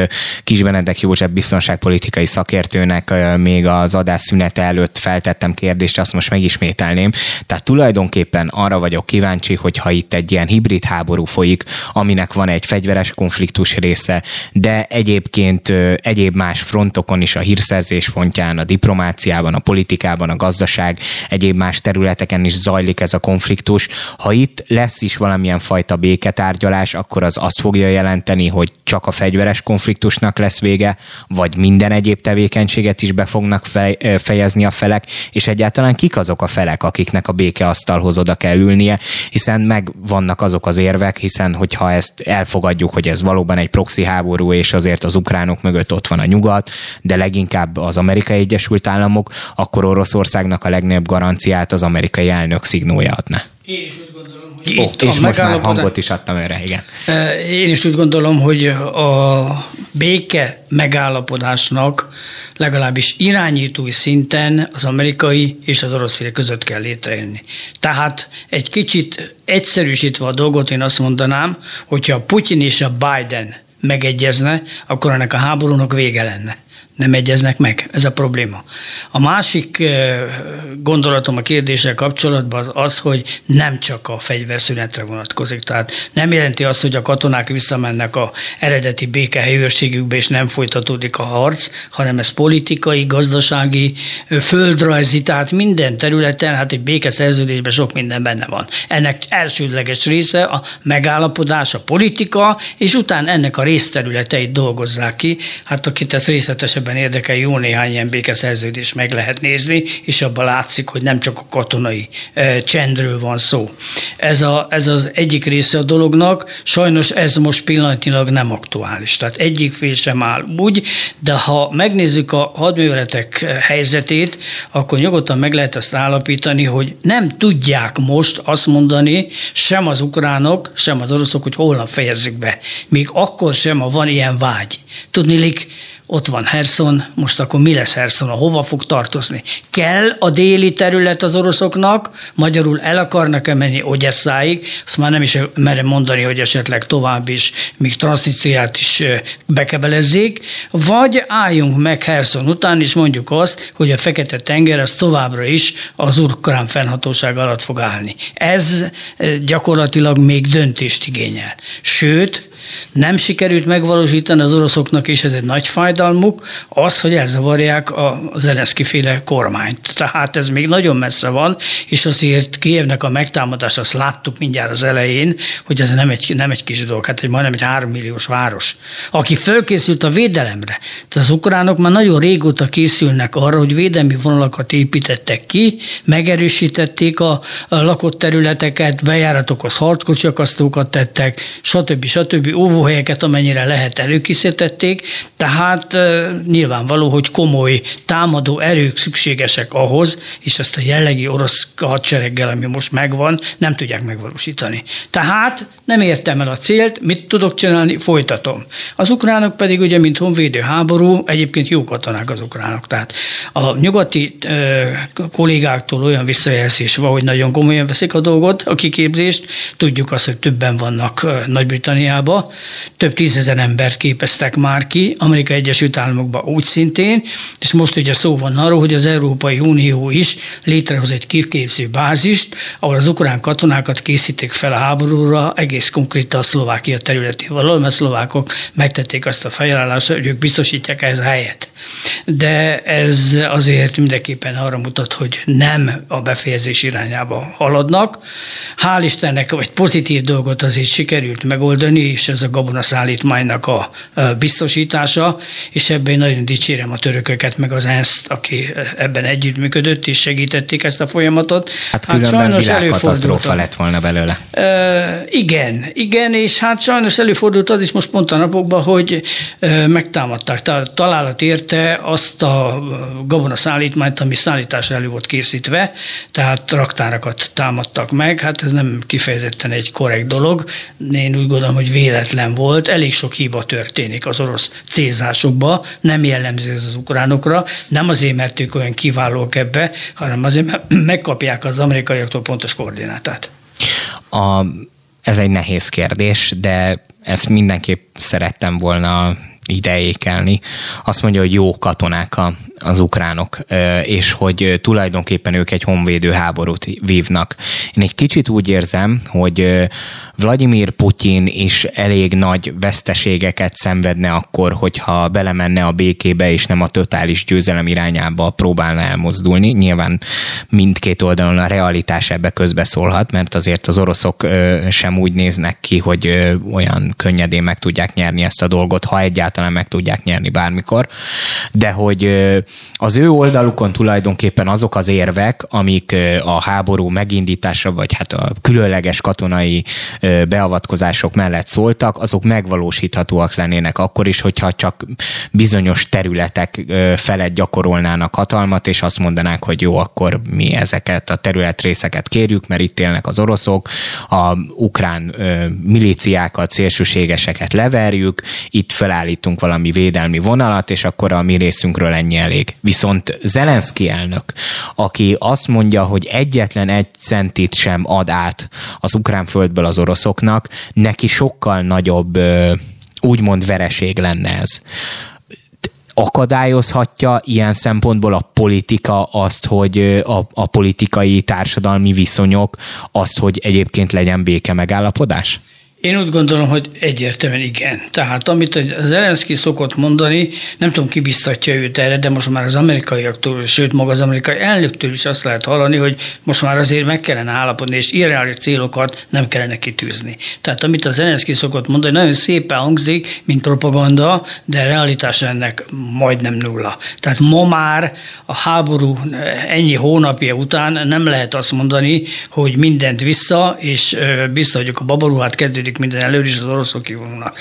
Kis Benedek József biztonságpolitikai szakértőnek még az adás szünete előtt feltettem kérdést, azt most megismételném. Tehát tulajdonképpen arra vagyok kíváncsi, hogyha itt egy ilyen hibrid háború folyik, aminek van egy fegyveres fegyveres konfliktus része, de egyébként egyéb más frontokon is a hírszerzés pontján, a diplomáciában, a politikában, a gazdaság, egyéb más területeken is zajlik ez a konfliktus. Ha itt lesz is valamilyen fajta béketárgyalás, akkor az azt fogja jelenteni, hogy csak a fegyveres konfliktusnak lesz vége, vagy minden egyéb tevékenységet is be fognak fejezni a felek, és egyáltalán kik azok a felek, akiknek a békeasztalhoz oda kell ülnie, hiszen meg vannak azok az érvek, hiszen hogyha ezt elfogadjuk, hogy ez valóban egy proxy háború, és azért az ukránok mögött ott van a nyugat, de leginkább az Amerikai Egyesült Államok, akkor Oroszországnak a legnagyobb garanciát az amerikai elnök szignója adna. Én is úgy gondolom, Itt és most már hangot is adtam erre, igen. Én is úgy gondolom, hogy a béke megállapodásnak legalábbis irányítói szinten az amerikai és az orosz fél között kell létrejönni. Tehát egy kicsit egyszerűsítve a dolgot én azt mondanám, hogyha Putyin és a Biden megegyezne, akkor ennek a háborúnak vége lenne nem egyeznek meg. Ez a probléma. A másik eh, gondolatom a kérdéssel kapcsolatban az az, hogy nem csak a fegyverszünetre vonatkozik. Tehát nem jelenti azt, hogy a katonák visszamennek a eredeti békehelyőrségükbe, és nem folytatódik a harc, hanem ez politikai, gazdasági, földrajzi, tehát minden területen, hát egy békeszerződésben sok minden benne van. Ennek elsődleges része a megállapodás, a politika, és utána ennek a részterületeit dolgozzák ki. Hát akit ezt részletesebb ebben érdekel, jó néhány ilyen békeszerződést meg lehet nézni, és abban látszik, hogy nem csak a katonai e, csendről van szó. Ez, a, ez az egyik része a dolognak, sajnos ez most pillanatnyilag nem aktuális. Tehát egyik fél sem áll úgy, de ha megnézzük a hadműveletek helyzetét, akkor nyugodtan meg lehet azt állapítani, hogy nem tudják most azt mondani sem az ukránok, sem az oroszok, hogy holnap fejezzük be. Még akkor sem, ha van ilyen vágy. Tudnilik, ott van Herson, most akkor mi lesz Herson, hova fog tartozni? Kell a déli terület az oroszoknak, magyarul el akarnak-e menni Ogyesszáig, azt már nem is merem mondani, hogy esetleg tovább is, míg Transnistriát is bekebelezzék, vagy álljunk meg Herson után, és mondjuk azt, hogy a Fekete-tenger az továbbra is az ukrán fennhatóság alatt fog állni. Ez gyakorlatilag még döntést igényel. Sőt, nem sikerült megvalósítani az oroszoknak, és ez egy nagy fájdalmuk, az, hogy elzavarják a Zelenszky féle kormányt. Tehát ez még nagyon messze van, és azért Kievnek a megtámadás, azt láttuk mindjárt az elején, hogy ez nem egy, nem egy kis dolog, hát egy majdnem egy három milliós város, aki fölkészült a védelemre. Tehát az ukránok már nagyon régóta készülnek arra, hogy védelmi vonalakat építettek ki, megerősítették a, a lakott területeket, bejáratokhoz harckocsiakasztókat tettek, stb. stb óvóhelyeket, amennyire lehet előkészítették, tehát nyilvánvaló, hogy komoly támadó erők szükségesek ahhoz, és ezt a jellegi orosz hadsereggel, ami most megvan, nem tudják megvalósítani. Tehát nem értem el a célt, mit tudok csinálni, folytatom. Az ukránok pedig ugye, mint honvédő háború, egyébként jó katonák az ukránok. Tehát a nyugati ö, kollégáktól olyan visszajelzés van, hogy nagyon komolyan veszik a dolgot, a kiképzést. Tudjuk azt, hogy többen vannak Több tízezer embert képeztek már ki, Amerika Egyesült Államokban úgy szintén, és most ugye szó van arról, hogy az Európai Unió is létrehoz egy kiképző bázist, ahol az ukrán katonákat készítik fel a háborúra, egész konkrétan a Szlovákia területén valahol, mert szlovákok megtették azt a felajánlást, hogy ők biztosítják ez a helyet. De ez azért mindenképpen arra mutat, hogy nem a befejezés irányába haladnak. Hál' Istennek egy pozitív dolgot azért sikerült megoldani, és és ez a gabonaszállítmánynak a biztosítása, és ebben nagyon dicsérem a törököket, meg az ENSZ-t, aki ebben együttműködött, és segítették ezt a folyamatot. Hát, hát különben világkatasztrófa lett volna belőle. E, igen, igen, és hát sajnos előfordult az is most pont a napokban, hogy megtámadták, találat érte azt a gabonaszállítmányt, ami szállításra elő volt készítve, tehát raktárakat támadtak meg, hát ez nem kifejezetten egy korrekt dolog. Én úgy gondolom, hogy véletlen volt, elég sok hiba történik az orosz célzásokba, nem jellemző ez az ukránokra, nem azért, mert ők olyan kiválók ebbe, hanem azért, mert megkapják az amerikaiaktól pontos koordinátát. A, ez egy nehéz kérdés, de ezt mindenképp szerettem volna ideékelni. Azt mondja, hogy jó katonák a, az ukránok, és hogy tulajdonképpen ők egy honvédő háborút vívnak. Én egy kicsit úgy érzem, hogy Vladimir Putyin is elég nagy veszteségeket szenvedne akkor, hogyha belemenne a békébe, és nem a totális győzelem irányába próbálna elmozdulni. Nyilván mindkét oldalon a realitás ebbe közbeszólhat, mert azért az oroszok sem úgy néznek ki, hogy olyan könnyedén meg tudják nyerni ezt a dolgot, ha egyáltalán meg tudják nyerni bármikor. De hogy az ő oldalukon tulajdonképpen azok az érvek, amik a háború megindítása, vagy hát a különleges katonai beavatkozások mellett szóltak, azok megvalósíthatóak lennének akkor is, hogyha csak bizonyos területek felett gyakorolnának hatalmat, és azt mondanák, hogy jó, akkor mi ezeket a területrészeket kérjük, mert itt élnek az oroszok, a ukrán milíciákat, szélsőségeseket leverjük, itt felállítunk valami védelmi vonalat, és akkor a mi részünkről ennyi elég. Viszont Zelenszky elnök, aki azt mondja, hogy egyetlen egy centit sem ad át az ukrán földből az oroszoknak, neki sokkal nagyobb úgymond vereség lenne ez akadályozhatja ilyen szempontból a politika azt, hogy a, a politikai társadalmi viszonyok azt, hogy egyébként legyen béke megállapodás? Én úgy gondolom, hogy egyértelműen igen. Tehát amit az Zelenszky szokott mondani, nem tudom, ki biztatja őt erre, de most már az amerikaiaktól, sőt maga az amerikai elnöktől is azt lehet hallani, hogy most már azért meg kellene állapodni, és irreális célokat nem kellene kitűzni. Tehát amit az Zelenszky szokott mondani, nagyon szépen hangzik, mint propaganda, de realitás ennek majdnem nulla. Tehát ma már a háború ennyi hónapja után nem lehet azt mondani, hogy mindent vissza, és biztos, a babaruhát kezdődik kezdődik minden előtt, is az oroszok kivonulnak.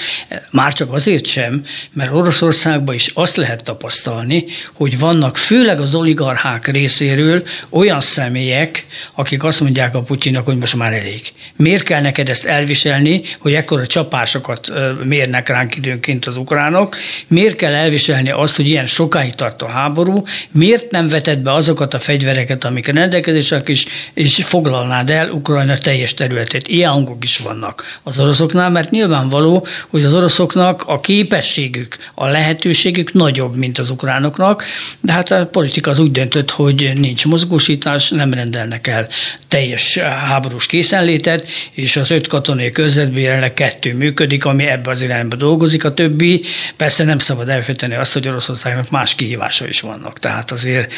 Már csak azért sem, mert Oroszországban is azt lehet tapasztalni, hogy vannak főleg az oligarchák részéről olyan személyek, akik azt mondják a Putyinnak, hogy most már elég. Miért kell neked ezt elviselni, hogy ekkora csapásokat mérnek ránk időnként az ukránok? Miért kell elviselni azt, hogy ilyen sokáig tart a háború? Miért nem veted be azokat a fegyvereket, amik rendelkezések is, és foglalnád el Ukrajna teljes területét? Ilyen hangok is vannak az az oroszoknál, mert nyilvánvaló, hogy az oroszoknak a képességük, a lehetőségük nagyobb, mint az ukránoknak, de hát a politika az úgy döntött, hogy nincs mozgósítás, nem rendelnek el teljes háborús készenlétet, és az öt katonai közvetben jelenleg kettő működik, ami ebbe az irányba dolgozik, a többi persze nem szabad elfejteni azt, hogy Oroszországnak más kihívása is vannak. Tehát azért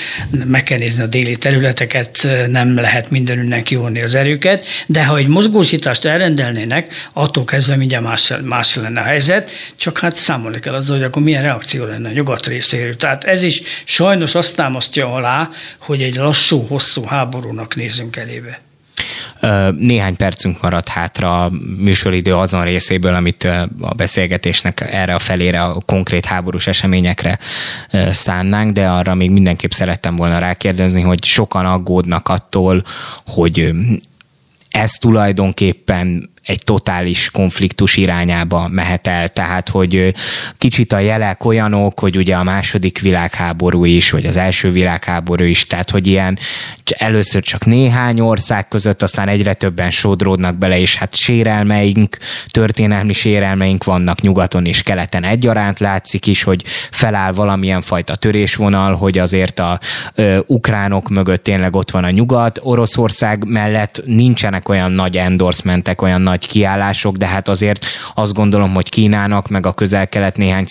meg kell nézni a déli területeket, nem lehet mindenünnen kivonni az erőket, de ha egy mozgósítást elrendelnének, attól kezdve mindjárt más, más lenne a helyzet, csak hát számolni kell azzal, hogy akkor milyen reakció lenne a nyugat részéről. Tehát ez is sajnos azt támasztja alá, hogy egy lassú, hosszú háborúnak nézünk elébe. Néhány percünk maradt hátra a műsoridő azon részéből, amit a beszélgetésnek erre a felére, a konkrét háborús eseményekre szánnánk, de arra még mindenképp szerettem volna rákérdezni, hogy sokan aggódnak attól, hogy ez tulajdonképpen egy totális konfliktus irányába mehet el. Tehát, hogy kicsit a jelek olyanok, hogy ugye a második világháború is, vagy az első világháború is, tehát, hogy ilyen először csak néhány ország között, aztán egyre többen sodródnak bele, és hát sérelmeink, történelmi sérelmeink vannak nyugaton és keleten egyaránt látszik is, hogy feláll valamilyen fajta törésvonal, hogy azért a ö, ukránok mögött tényleg ott van a nyugat, Oroszország mellett nincsenek olyan nagy endorsementek, olyan nagy nagy kiállások, de hát azért azt gondolom, hogy Kínának, meg a közel-kelet néhány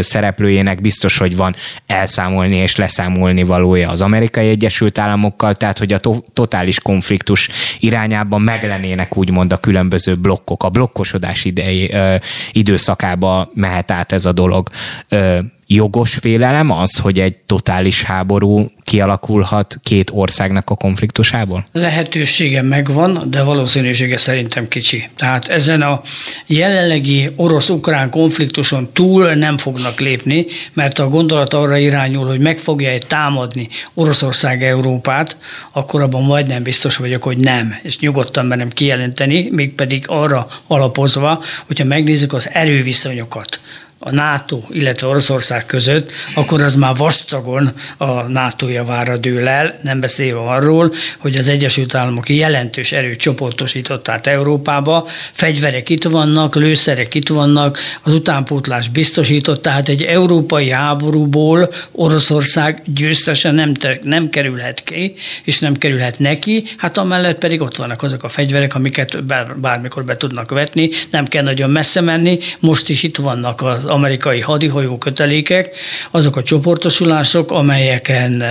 szereplőjének biztos, hogy van elszámolni és leszámolni valója az amerikai Egyesült Államokkal, tehát hogy a to- totális konfliktus irányában meglenének úgymond a különböző blokkok. A blokkosodás idei, ö, időszakába mehet át ez a dolog. Ö, jogos félelem az, hogy egy totális háború kialakulhat két országnak a konfliktusából? Lehetősége megvan, de valószínűsége szerintem kicsi. Tehát ezen a jelenlegi orosz-ukrán konfliktuson túl nem fognak lépni, mert a gondolat arra irányul, hogy meg fogja egy támadni Oroszország Európát, akkor abban majdnem biztos vagyok, hogy nem, és nyugodtan merem kijelenteni, mégpedig arra alapozva, hogyha megnézzük az erőviszonyokat, a NATO, illetve Oroszország között, akkor az már vastagon a NATO javára dől el, nem beszélve arról, hogy az Egyesült Államok jelentős erőt csoportosított át Európába, fegyverek itt vannak, lőszerek itt vannak, az utánpótlás biztosított, tehát egy európai háborúból Oroszország győztesen nem, te, nem kerülhet ki, és nem kerülhet neki, hát amellett pedig ott vannak azok a fegyverek, amiket bár, bármikor be tudnak vetni, nem kell nagyon messze menni, most is itt vannak az amerikai hadihajó kötelékek, azok a csoportosulások, amelyeken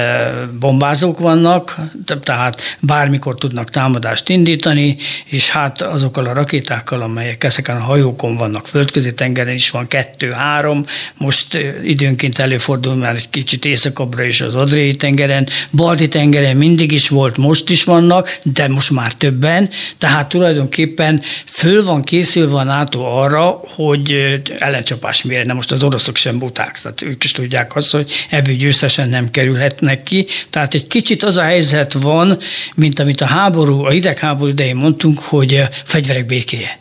bombázók vannak, tehát bármikor tudnak támadást indítani, és hát azokkal a rakétákkal, amelyek ezeken a hajókon vannak, földközi tengeren is van kettő-három, most időnként előfordul már egy kicsit északabbra is az Adriai tengeren, Balti tengeren mindig is volt, most is vannak, de most már többen, tehát tulajdonképpen föl van készülve a NATO arra, hogy ellencsapás mérjen. De most az oroszok sem buták, tehát ők is tudják azt, hogy ebből győztesen nem kerülhetnek ki. Tehát egy kicsit az a helyzet van, mint amit a háború, a hidegháború idején mondtunk, hogy fegyverek békéje.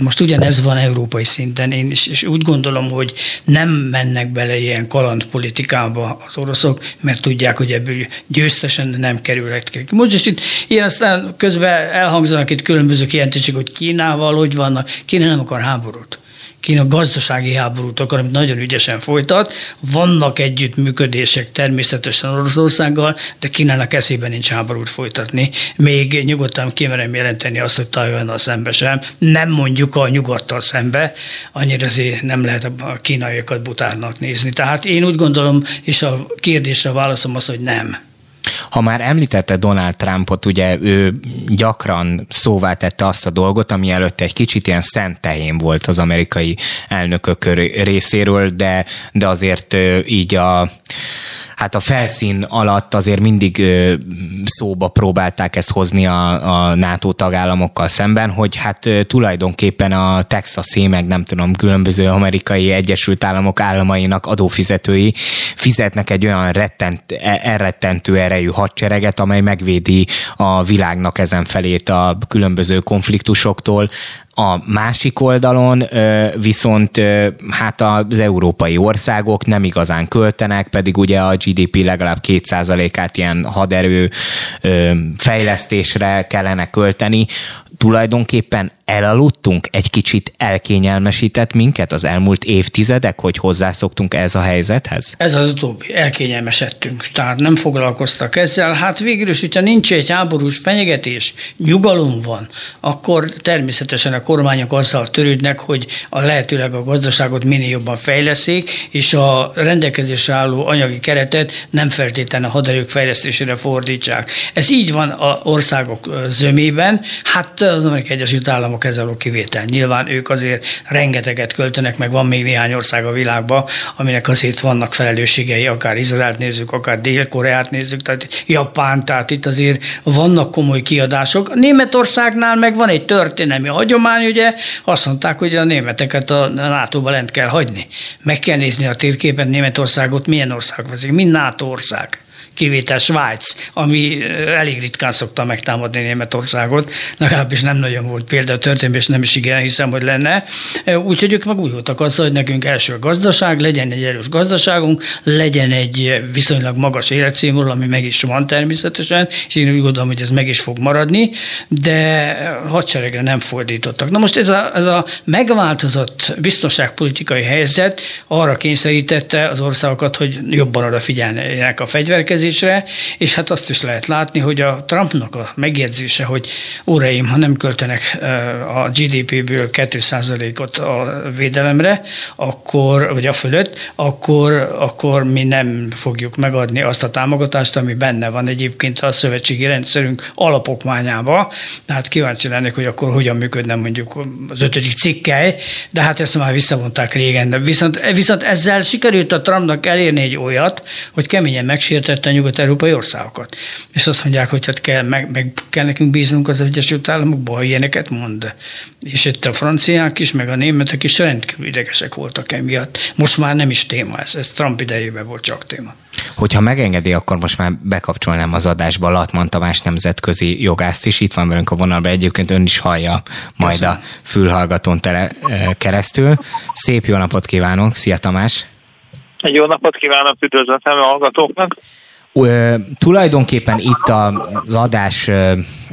Na most ugyanez van európai szinten, én is és úgy gondolom, hogy nem mennek bele ilyen kalandpolitikába az oroszok, mert tudják, hogy ebből győztesen nem kerülhet ki. Most is itt ilyen aztán közben elhangzanak itt különböző kijelentések, hogy Kínával hogy vannak. Kína nem akar háborút. Kína gazdasági háborút akar, amit nagyon ügyesen folytat. Vannak együttműködések természetesen Oroszországgal, de Kínának eszében nincs háborút folytatni. Még nyugodtan kimerem jelenteni azt, hogy Tajvannal szembe sem. Nem mondjuk a nyugattal szembe, annyira azért nem lehet a kínaiakat butárnak nézni. Tehát én úgy gondolom, és a kérdésre válaszom az, hogy nem. Ha már említette Donald Trumpot, ugye ő gyakran szóvá tette azt a dolgot, ami előtte egy kicsit ilyen szent tehén volt az amerikai elnökök részéről, de, de azért így a hát a felszín alatt azért mindig szóba próbálták ezt hozni a, a NATO tagállamokkal szemben, hogy hát tulajdonképpen a texasi, meg nem tudom, különböző amerikai Egyesült Államok államainak adófizetői fizetnek egy olyan rettent, e, elrettentő erejű hadsereget, amely megvédi a világnak ezen felét a különböző konfliktusoktól, a másik oldalon viszont hát az európai országok nem igazán költenek, pedig ugye a GDP legalább 2%-át ilyen haderő fejlesztésre kellene költeni. Tulajdonképpen elaludtunk, egy kicsit elkényelmesített minket az elmúlt évtizedek, hogy hozzászoktunk ez a helyzethez? Ez az utóbbi, elkényelmesedtünk, tehát nem foglalkoztak ezzel. Hát végül is, hogyha nincs egy háborús fenyegetés, nyugalom van, akkor természetesen a kormányok azzal törődnek, hogy a lehetőleg a gazdaságot minél jobban fejleszik, és a rendelkezésre álló anyagi keretet nem feltétlenül a haderők fejlesztésére fordítsák. Ez így van a országok zömében, hát az Amerikai Egyesült Államok a kivétel. Nyilván ők azért rengeteget költenek, meg van még néhány ország a világban, aminek azért vannak felelősségei, akár Izraelt nézzük, akár Dél-Koreát nézzük, tehát Japán, tehát itt azért vannak komoly kiadások. Németországnál meg van egy történelmi hagyomány, ugye azt mondták, hogy a németeket a NATO-ba lent kell hagyni. Meg kell nézni a térképen Németországot, milyen ország vezik, mind NATO ország kivétel Svájc, ami elég ritkán szokta megtámadni Németországot, legalábbis nem nagyon volt példa a és nem is igen hiszem, hogy lenne. Úgyhogy ők meg úgy voltak azzal, hogy nekünk első gazdaság, legyen egy erős gazdaságunk, legyen egy viszonylag magas életszínvonal, ami meg is van természetesen, és én úgy gondolom, hogy ez meg is fog maradni, de hadseregre nem fordítottak. Na most ez a, ez a megváltozott biztonságpolitikai helyzet arra kényszerítette az országokat, hogy jobban odafigyeljenek a fegyverkezésre, kérdésre, és hát azt is lehet látni, hogy a Trumpnak a megjegyzése, hogy óraim, ha nem költenek a GDP-ből 2%-ot a védelemre, akkor, vagy a fölött, akkor, akkor mi nem fogjuk megadni azt a támogatást, ami benne van egyébként a szövetségi rendszerünk alapokmányába. Tehát kíváncsi lennék, hogy akkor hogyan működne mondjuk az ötödik cikkely, de hát ezt már visszavonták régen. Viszont, viszont ezzel sikerült a Trumpnak elérni egy olyat, hogy keményen megsértette a nyugat-európai országokat. És azt mondják, hogy hát kell, meg, meg kell nekünk bíznunk az Egyesült Államokban, ha ilyeneket mond. És itt a franciák is, meg a németek is rendkívül idegesek voltak emiatt. Most már nem is téma ez, ez Trump idejében volt csak téma. Hogyha megengedi, akkor most már bekapcsolnám az adásba Latman Tamás nemzetközi jogást is. Itt van velünk a vonalban, egyébként ön is hallja majd Köszönöm. a fülhallgatón tele, keresztül. Szép jó napot kívánok, szia Tamás! Egy jó napot kívánok, üdvözletem a hallgatóknak! Tulajdonképpen itt az adás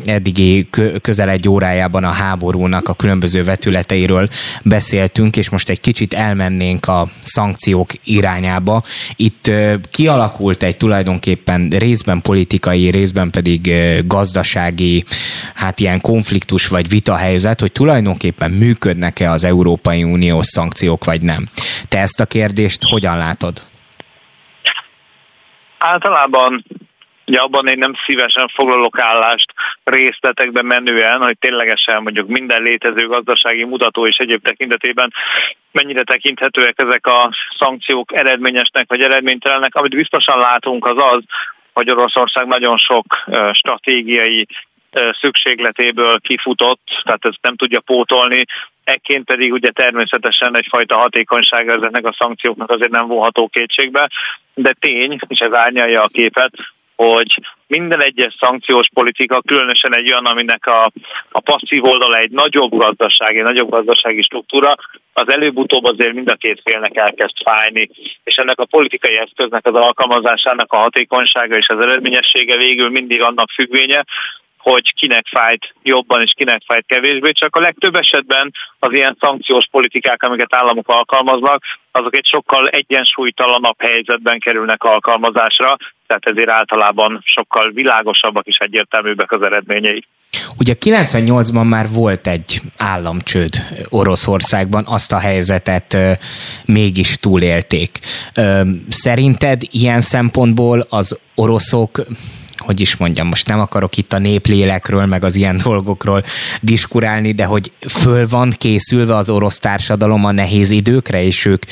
eddigi közel egy órájában a háborúnak a különböző vetületeiről beszéltünk, és most egy kicsit elmennénk a szankciók irányába. Itt kialakult egy tulajdonképpen részben politikai, részben pedig gazdasági, hát ilyen konfliktus vagy vitahelyzet, hogy tulajdonképpen működnek-e az Európai Uniós szankciók, vagy nem. Te ezt a kérdést hogyan látod? Általában Ugye abban én nem szívesen foglalok állást részletekben menően, hogy ténylegesen mondjuk minden létező gazdasági mutató és egyéb tekintetében mennyire tekinthetőek ezek a szankciók eredményesnek vagy eredménytelennek. Amit biztosan látunk az az, hogy Oroszország nagyon sok stratégiai szükségletéből kifutott, tehát ezt nem tudja pótolni, ekként pedig ugye természetesen egyfajta hatékonysága ezeknek a szankcióknak azért nem vonható kétségbe, de tény, és ez árnyalja a képet, hogy minden egyes szankciós politika, különösen egy olyan, aminek a, a passzív oldala egy nagyobb gazdasági, nagyobb gazdasági struktúra, az előbb-utóbb azért mind a két félnek elkezd fájni. És ennek a politikai eszköznek az alkalmazásának a hatékonysága és az eredményessége végül mindig annak függvénye, hogy kinek fájt jobban és kinek fájt kevésbé, csak a legtöbb esetben az ilyen szankciós politikák, amiket államok alkalmaznak, azok egy sokkal egyensúlytalanabb helyzetben kerülnek alkalmazásra, tehát ezért általában sokkal világosabbak és egyértelműbbek az eredményei. Ugye 98-ban már volt egy államcsőd Oroszországban, azt a helyzetet mégis túlélték. Szerinted ilyen szempontból az oroszok hogy is mondjam, most nem akarok itt a néplélekről, meg az ilyen dolgokról diskurálni, de hogy föl van készülve az orosz társadalom a nehéz időkre, és ők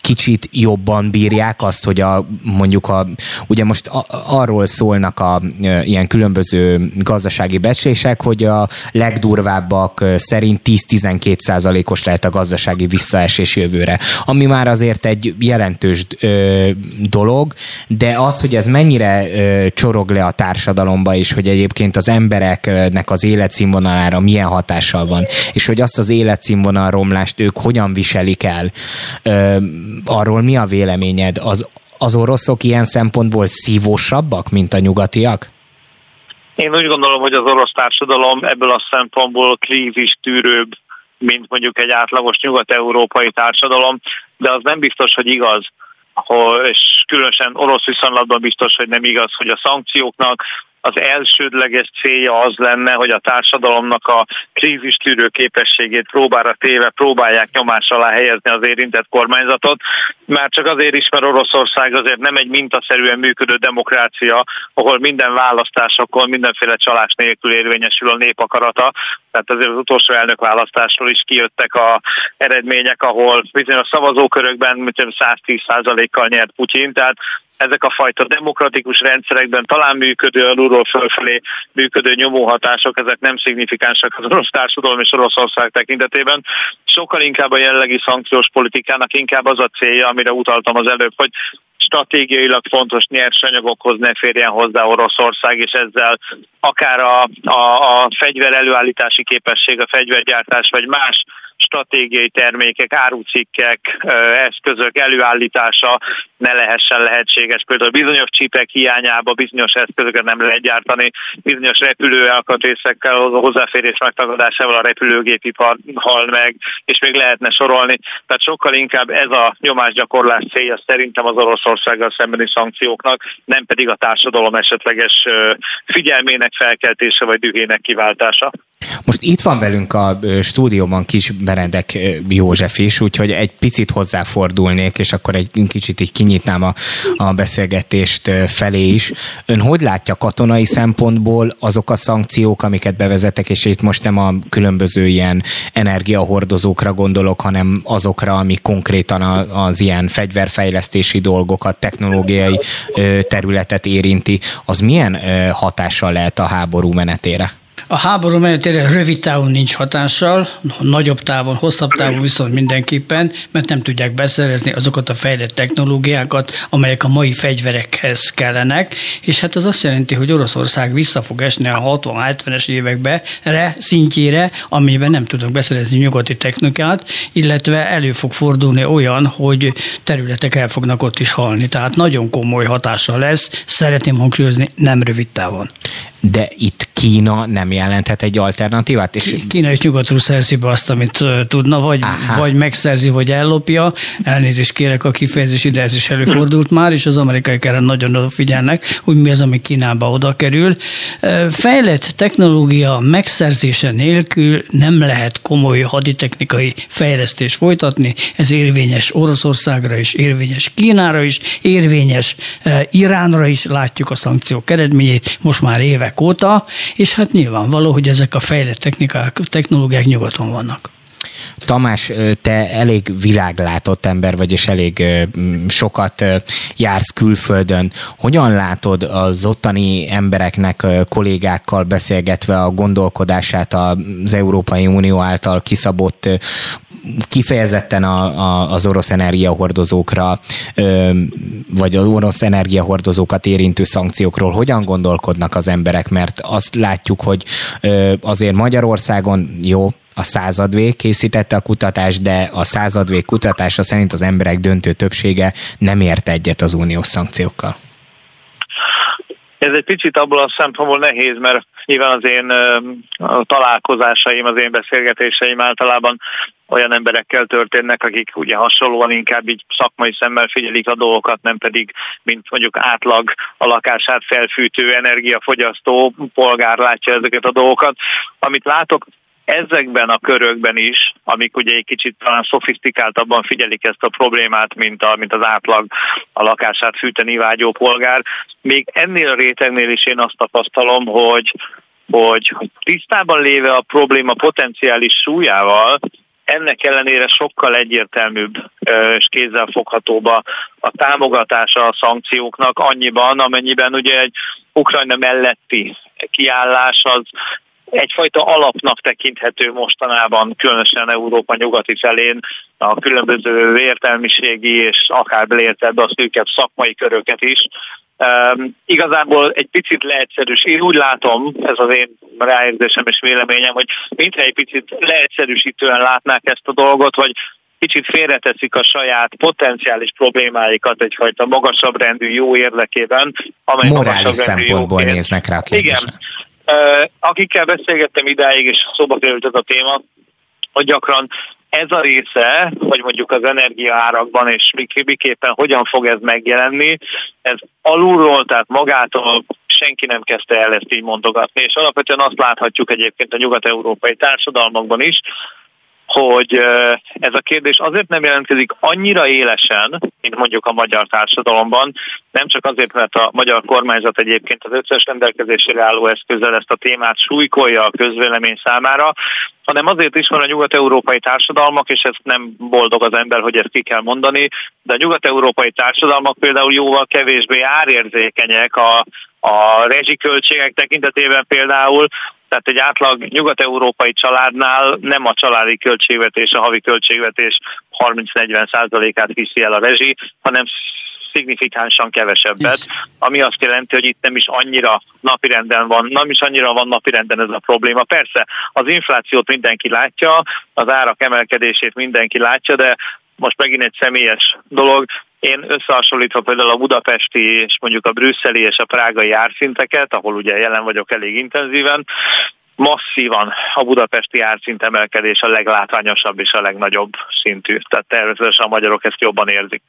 kicsit jobban bírják azt, hogy a, mondjuk a, ugye most a, arról szólnak a e, ilyen különböző gazdasági becslések, hogy a legdurvábbak szerint 10-12 százalékos lehet a gazdasági visszaesés jövőre, ami már azért egy jelentős ö, dolog, de az, hogy ez mennyire ö, csorog le a társadalomba is, hogy egyébként az embereknek az életszínvonalára milyen hatással van, és hogy azt az életszínvonal romlást ők hogyan viselik el. Ö, arról mi a véleményed? Az, az oroszok ilyen szempontból szívósabbak, mint a nyugatiak? Én úgy gondolom, hogy az orosz társadalom ebből a szempontból krízis tűrőbb, mint mondjuk egy átlagos nyugat-európai társadalom, de az nem biztos, hogy igaz és különösen orosz viszonylatban biztos, hogy nem igaz, hogy a szankcióknak az elsődleges célja az lenne, hogy a társadalomnak a krízistűrő képességét próbára téve próbálják nyomás alá helyezni az érintett kormányzatot. Már csak azért is, mert Oroszország azért nem egy mintaszerűen működő demokrácia, ahol minden választásokon mindenféle csalás nélkül érvényesül a népakarata. Tehát azért az utolsó elnökválasztásról is kijöttek a eredmények, ahol bizonyos szavazókörökben 110%-kal nyert Putyin, tehát ezek a fajta demokratikus rendszerekben talán működő, alulról fölfelé működő nyomóhatások, ezek nem szignifikánsak az orosz társadalom és Oroszország tekintetében. Sokkal inkább a jelenlegi szankciós politikának inkább az a célja, amire utaltam az előbb, hogy stratégiailag fontos nyersanyagokhoz ne férjen hozzá Oroszország, és ezzel akár a, a, a fegyver előállítási képesség, a fegyvergyártás, vagy más stratégiai termékek, árucikkek, eszközök előállítása ne lehessen lehetséges. Például bizonyos csipek hiányába bizonyos eszközöket nem lehet gyártani, bizonyos repülő alkatrészekkel, hozzáférés megtagadásával a repülőgépipar hal meg, és még lehetne sorolni. Tehát sokkal inkább ez a nyomásgyakorlás célja szerintem az Oroszországgal szembeni szankcióknak, nem pedig a társadalom esetleges figyelmének felkeltése vagy dühének kiváltása. Most itt van velünk a stúdióban Kis Benedek József is, úgyhogy egy picit hozzáfordulnék, és akkor egy kicsit így kinyitnám a, a beszélgetést felé is. Ön hogy látja katonai szempontból azok a szankciók, amiket bevezetek, és itt most nem a különböző ilyen energiahordozókra gondolok, hanem azokra, ami konkrétan az ilyen fegyverfejlesztési dolgokat, technológiai területet érinti, az milyen hatással lehet a háború menetére? A háború menetére rövid távon nincs hatással, nagyobb távon, hosszabb távon viszont mindenképpen, mert nem tudják beszerezni azokat a fejlett technológiákat, amelyek a mai fegyverekhez kellenek, és hát az azt jelenti, hogy Oroszország vissza fog esni a 60-70-es évekbe re, szintjére, amiben nem tudnak beszerezni nyugati technikát, illetve elő fog fordulni olyan, hogy területek el fognak ott is halni. Tehát nagyon komoly hatása lesz, szeretném hangsúlyozni, nem rövid távon de itt Kína nem jelenthet egy alternatívát? És... Kína és nyugatról szerzi be azt, amit tudna, vagy, vagy megszerzi, vagy ellopja. Elnézést kérek a kifejezés ide, ez is előfordult már, és az amerikai erre nagyon odafigyelnek, hogy mi az, ami Kínába oda kerül. Fejlett technológia megszerzése nélkül nem lehet komoly haditechnikai fejlesztés folytatni. Ez érvényes Oroszországra is, érvényes Kínára is, érvényes Iránra is, látjuk a szankciók eredményét most már évek évek óta, és hát nyilvánvaló, hogy ezek a fejlett technikák, technológiák nyugaton vannak. Tamás, te elég világlátott ember vagy, és elég sokat jársz külföldön. Hogyan látod az ottani embereknek, kollégákkal beszélgetve a gondolkodását az Európai Unió által kiszabott kifejezetten a, a, az orosz energiahordozókra, vagy az orosz energiahordozókat érintő szankciókról hogyan gondolkodnak az emberek, mert azt látjuk, hogy azért Magyarországon jó, a századvég készítette a kutatást, de a századvég kutatása szerint az emberek döntő többsége nem ért egyet az uniós szankciókkal. Ez egy picit abból a szempontból nehéz, mert nyilván az én a találkozásaim, az én beszélgetéseim általában olyan emberekkel történnek, akik ugye hasonlóan inkább így szakmai szemmel figyelik a dolgokat, nem pedig, mint mondjuk átlag a lakását felfűtő, energiafogyasztó polgár látja ezeket a dolgokat. Amit látok, ezekben a körökben is, amik ugye egy kicsit talán szofisztikáltabban figyelik ezt a problémát, mint, a, mint az átlag a lakását fűteni vágyó polgár, még ennél a rétegnél is én azt tapasztalom, hogy, hogy, tisztában léve a probléma potenciális súlyával, ennek ellenére sokkal egyértelműbb és kézzelfoghatóbb a, a támogatása a szankcióknak. Annyiban, amennyiben ugye egy Ukrajna melletti kiállás az egyfajta alapnak tekinthető mostanában, különösen Európa nyugati felén a különböző értelmiségi és akár beleértett a szűkebb szakmai köröket is. Um, igazából egy picit leegyszerűs. Én úgy látom, ez az én ráérzésem és véleményem, hogy mintha egy picit leegyszerűsítően látnák ezt a dolgot, vagy kicsit félreteszik a saját potenciális problémáikat egyfajta magasabb rendű jó érdekében, amely Morális szempontból néznek rá a kérdésre. Igen, Akikkel beszélgettem idáig, és szóba került ez a téma, hogy gyakran ez a része, hogy mondjuk az energiaárakban és miképpen hogyan fog ez megjelenni, ez alulról, tehát magától senki nem kezdte el ezt így mondogatni, és alapvetően azt láthatjuk egyébként a nyugat-európai társadalmakban is, hogy ez a kérdés azért nem jelentkezik annyira élesen, mint mondjuk a magyar társadalomban, nem csak azért, mert a magyar kormányzat egyébként az összes rendelkezésére álló eszközzel ezt a témát súlykolja a közvélemény számára, hanem azért is van a nyugat-európai társadalmak, és ezt nem boldog az ember, hogy ezt ki kell mondani, de a nyugat-európai társadalmak például jóval kevésbé árérzékenyek a, a rezsiköltségek tekintetében például, tehát egy átlag nyugat-európai családnál nem a családi költségvetés, a havi költségvetés 30-40 százalékát viszi el a rezsi, hanem szignifikánsan kevesebbet, ami azt jelenti, hogy itt nem is annyira napirenden van, nem is annyira van napirenden ez a probléma. Persze az inflációt mindenki látja, az árak emelkedését mindenki látja, de most megint egy személyes dolog. Én összehasonlítva például a budapesti és mondjuk a brüsszeli és a prágai árszinteket, ahol ugye jelen vagyok elég intenzíven, masszívan a budapesti árszint emelkedés a leglátványosabb és a legnagyobb szintű. Tehát természetesen a magyarok ezt jobban érzik.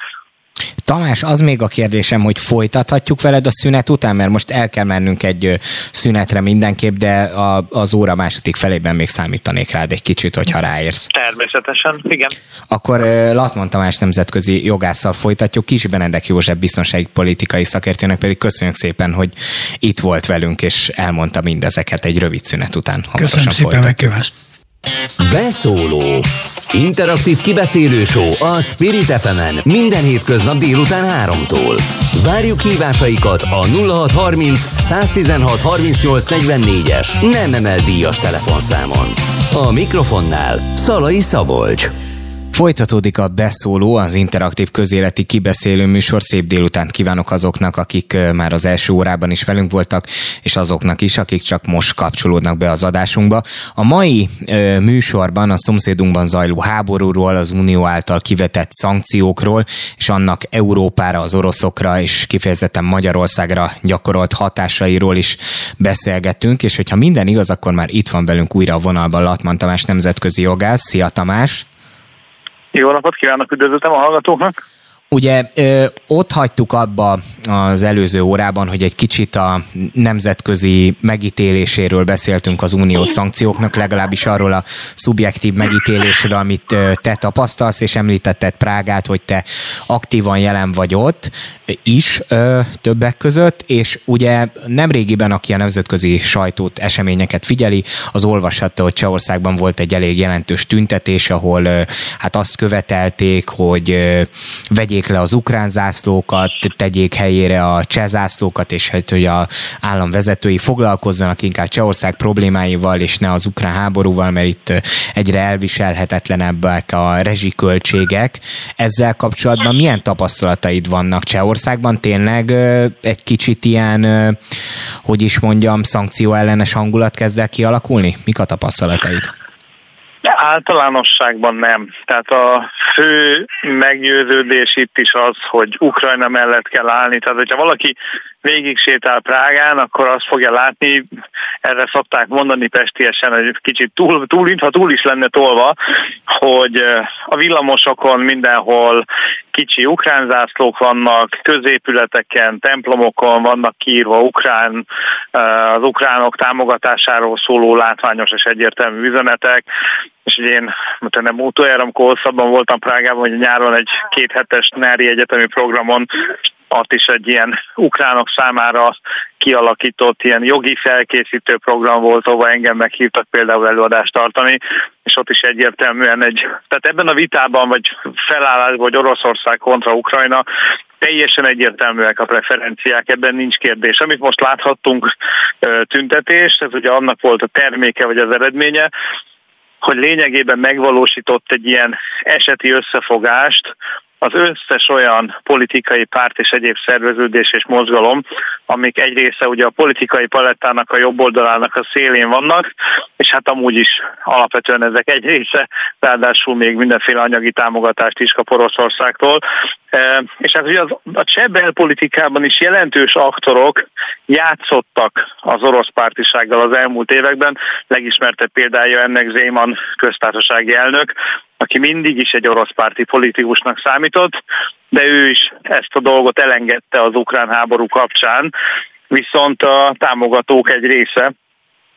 Tamás, az még a kérdésem, hogy folytathatjuk veled a szünet után, mert most el kell mennünk egy szünetre mindenképp, de a, az óra második felében még számítanék rád egy kicsit, hogyha ráérsz. Természetesen, igen. Akkor Latman Tamás nemzetközi jogásszal folytatjuk. Kis Benedek József biztonsági politikai szakértőnek pedig köszönjük szépen, hogy itt volt velünk, és elmondta mindezeket egy rövid szünet után. Köszönöm szépen megkövást. Beszóló Interaktív kibeszélő a Spirit fm minden hétköznap délután 3-tól. Várjuk hívásaikat a 0630 116 38 44-es nem emel díjas telefonszámon. A mikrofonnál Szalai Szabolcs. Folytatódik a beszóló, az interaktív közéleti kibeszélő műsor. Szép délután kívánok azoknak, akik már az első órában is velünk voltak, és azoknak is, akik csak most kapcsolódnak be az adásunkba. A mai ö, műsorban a szomszédunkban zajló háborúról, az Unió által kivetett szankciókról, és annak Európára, az oroszokra és kifejezetten Magyarországra gyakorolt hatásairól is beszélgettünk, és hogyha minden igaz, akkor már itt van velünk újra a vonalban Latman Tamás nemzetközi jogász. Szia Tamás! Jó napot kívánok, üdvözletem a hallgatóknak! Ugye ott hagytuk abba az előző órában, hogy egy kicsit a nemzetközi megítéléséről beszéltünk az uniós szankcióknak, legalábbis arról a szubjektív megítélésről, amit te tapasztalsz, és említetted Prágát, hogy te aktívan jelen vagy ott is többek között, és ugye nemrégiben, aki a nemzetközi sajtót, eseményeket figyeli, az olvashatta, hogy Csehországban volt egy elég jelentős tüntetés, ahol hát azt követelték, hogy vegyék vegyék le az ukrán zászlókat, tegyék helyére a cseh zászlókat, és hát, hogy a állam vezetői foglalkozzanak inkább Csehország problémáival, és ne az ukrán háborúval, mert itt egyre elviselhetetlenebbek a rezsiköltségek. Ezzel kapcsolatban milyen tapasztalataid vannak Csehországban? Tényleg egy kicsit ilyen, hogy is mondjam, szankció ellenes hangulat kezd el kialakulni? Mik a tapasztalataid? Általánosságban nem. Tehát a fő meggyőződés itt is az, hogy Ukrajna mellett kell állni. Tehát, hogyha valaki végig sétál Prágán, akkor azt fogja látni, erre szokták mondani pestiesen, hogy kicsit túl, túl, ha túl is lenne tolva, hogy a villamosokon mindenhol kicsi ukrán zászlók vannak, középületeken, templomokon vannak kiírva ukrán, az ukránok támogatásáról szóló látványos és egyértelmű üzenetek, és ugye én nem utoljára, amikor hosszabban voltam Prágában, hogy nyáron egy kéthetes nyári egyetemi programon ott is egy ilyen ukránok számára kialakított ilyen jogi felkészítő program volt, ahova engem meghívtak például előadást tartani, és ott is egyértelműen egy, tehát ebben a vitában, vagy felállás, vagy Oroszország kontra Ukrajna, teljesen egyértelműek a preferenciák, ebben nincs kérdés. Amit most láthattunk tüntetés, ez ugye annak volt a terméke, vagy az eredménye, hogy lényegében megvalósított egy ilyen eseti összefogást, az összes olyan politikai párt és egyéb szerveződés és mozgalom, amik egy része ugye a politikai palettának a jobb oldalának a szélén vannak, és hát amúgy is alapvetően ezek egy része, ráadásul még mindenféle anyagi támogatást is kap Oroszországtól. E, és hát ugye az, a cseh belpolitikában is jelentős aktorok játszottak az orosz pártisággal az elmúlt években. Legismertebb példája ennek Zéman köztársasági elnök, aki mindig is egy orosz párti politikusnak számított, de ő is ezt a dolgot elengedte az ukrán háború kapcsán, viszont a támogatók egy része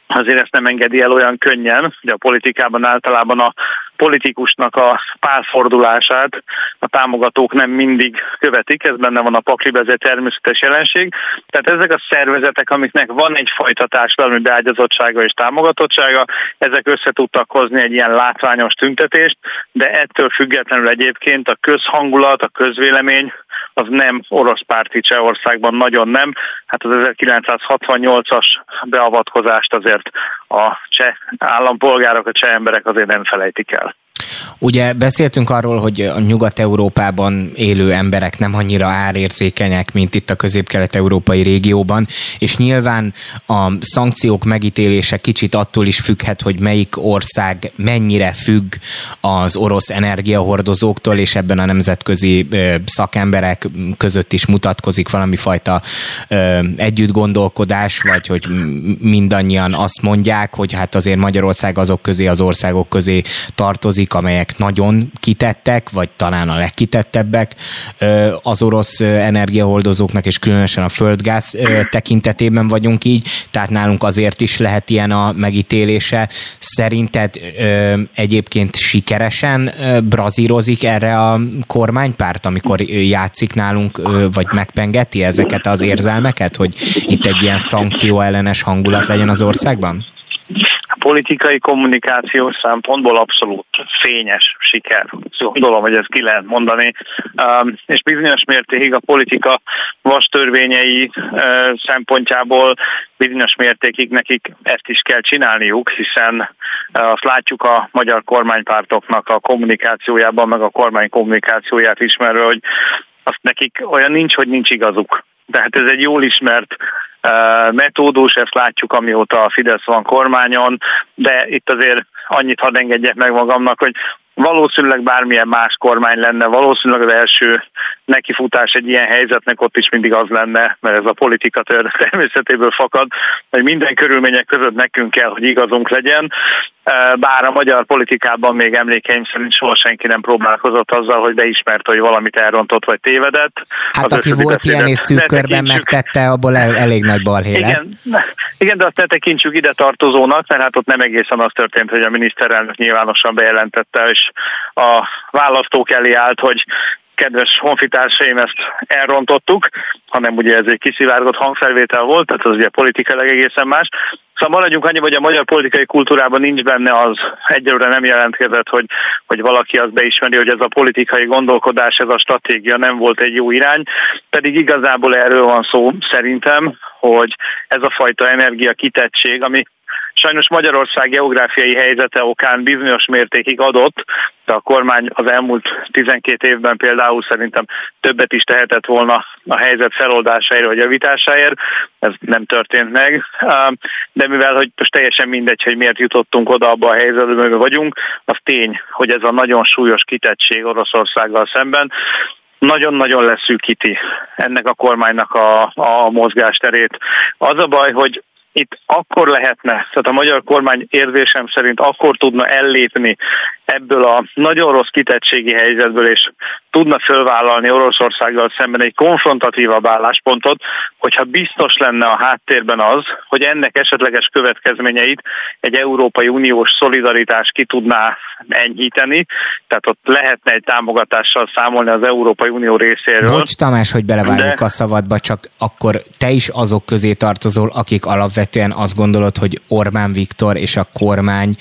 azért ezt nem engedi el olyan könnyen, hogy a politikában általában a politikusnak a párfordulását a támogatók nem mindig követik, ez benne van a paklibe, ez egy természetes jelenség. Tehát ezek a szervezetek, amiknek van egyfajta társadalmi beágyazottsága és támogatottsága, ezek össze tudtak hozni egy ilyen látványos tüntetést, de ettől függetlenül egyébként a közhangulat, a közvélemény az nem orosz párti Csehországban, nagyon nem. Hát az 1968-as beavatkozást azért a cseh állampolgárok, a cseh emberek azért nem felejtik el. Ugye beszéltünk arról, hogy a Nyugat-Európában élő emberek nem annyira árérzékenyek, mint itt a közép-kelet-európai régióban, és nyilván a szankciók megítélése kicsit attól is függhet, hogy melyik ország mennyire függ az orosz energiahordozóktól, és ebben a nemzetközi szakemberek között is mutatkozik valami fajta együttgondolkodás, vagy hogy mindannyian azt mondják, hogy hát azért Magyarország azok közé, az országok közé tartozik, amelyek nagyon kitettek, vagy talán a legkitettebbek az orosz energiaholdozóknak, és különösen a földgáz tekintetében vagyunk így, tehát nálunk azért is lehet ilyen a megítélése. Szerinted egyébként sikeresen brazírozik erre a kormánypárt, amikor játszik nálunk, vagy megpengeti ezeket az érzelmeket, hogy itt egy ilyen szankció ellenes hangulat legyen az országban? A politikai kommunikációs szempontból abszolút fényes siker. Gondolom, hogy ezt ki lehet mondani. Um, és bizonyos mértékig a politika vastörvényei uh, szempontjából bizonyos mértékig nekik ezt is kell csinálniuk, hiszen uh, azt látjuk a magyar kormánypártoknak a kommunikációjában, meg a kormány kommunikációját ismerve, hogy azt nekik olyan nincs, hogy nincs igazuk. Tehát ez egy jól ismert metódus, ezt látjuk amióta a Fidesz van kormányon, de itt azért annyit hadd engedjek meg magamnak, hogy valószínűleg bármilyen más kormány lenne, valószínűleg az első nekifutás egy ilyen helyzetnek ott is mindig az lenne, mert ez a politika természetéből fakad, hogy minden körülmények között nekünk kell, hogy igazunk legyen, bár a magyar politikában még emlékeim szerint soha senki nem próbálkozott azzal, hogy beismert, hogy valamit elrontott vagy tévedett. Hát az aki volt ilyen és szűk körben megtette, abból el, elég nagy balhé igen, igen, de azt ne tekintsük ide tartozónak, mert hát ott nem egészen az történt, hogy a miniszterelnök nyilvánosan bejelentette, és a választók elé állt, hogy kedves honfitársaim, ezt elrontottuk, hanem ugye ez egy kiszivárgott hangfelvétel volt, tehát az ugye politikailag egészen más. Szóval maradjunk annyi, hogy a magyar politikai kultúrában nincs benne az, egyelőre nem jelentkezett, hogy, hogy valaki azt beismeri, hogy ez a politikai gondolkodás, ez a stratégia nem volt egy jó irány, pedig igazából erről van szó szerintem, hogy ez a fajta energia kitettség, ami Sajnos Magyarország geográfiai helyzete okán bizonyos mértékig adott, de a kormány az elmúlt 12 évben például szerintem többet is tehetett volna a helyzet feloldásáért vagy javításáért. Ez nem történt meg. De mivel hogy most teljesen mindegy, hogy miért jutottunk oda abba a helyzetbe, amiben vagyunk, az tény, hogy ez a nagyon súlyos kitettség Oroszországgal szemben nagyon-nagyon leszűkíti ennek a kormánynak a, a mozgásterét. Az a baj, hogy itt akkor lehetne, tehát a magyar kormány érzésem szerint akkor tudna ellépni ebből a nagyon rossz kitettségi helyzetből, és tudna fölvállalni Oroszországgal szemben egy konfrontatívabb álláspontot, hogyha biztos lenne a háttérben az, hogy ennek esetleges következményeit egy Európai Uniós szolidaritás ki tudná enyhíteni, tehát ott lehetne egy támogatással számolni az Európai Unió részéről. Bocs Tamás, hogy belevágjuk de... a szabadba, csak akkor te is azok közé tartozol, akik alapvetően azt gondolod, hogy Orbán Viktor és a kormány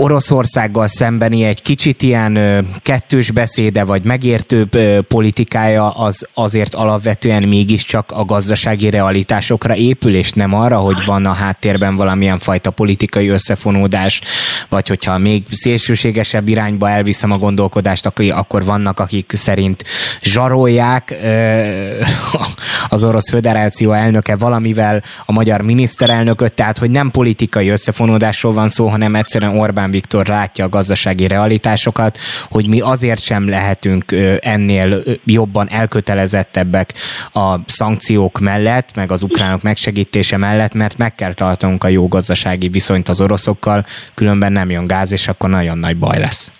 Oroszországgal szembeni egy kicsit ilyen kettős beszéde, vagy megértőbb politikája az azért alapvetően mégiscsak a gazdasági realitásokra épül, és nem arra, hogy van a háttérben valamilyen fajta politikai összefonódás, vagy hogyha még szélsőségesebb irányba elviszem a gondolkodást, akkor vannak, akik szerint zsarolják az Orosz Föderáció elnöke valamivel a magyar miniszterelnököt, tehát hogy nem politikai összefonódásról van szó, hanem egyszerűen Orbán Orbán Viktor látja a gazdasági realitásokat, hogy mi azért sem lehetünk ennél jobban elkötelezettebbek a szankciók mellett, meg az ukránok megsegítése mellett, mert meg kell tartanunk a jó gazdasági viszonyt az oroszokkal, különben nem jön gáz, és akkor nagyon nagy baj lesz.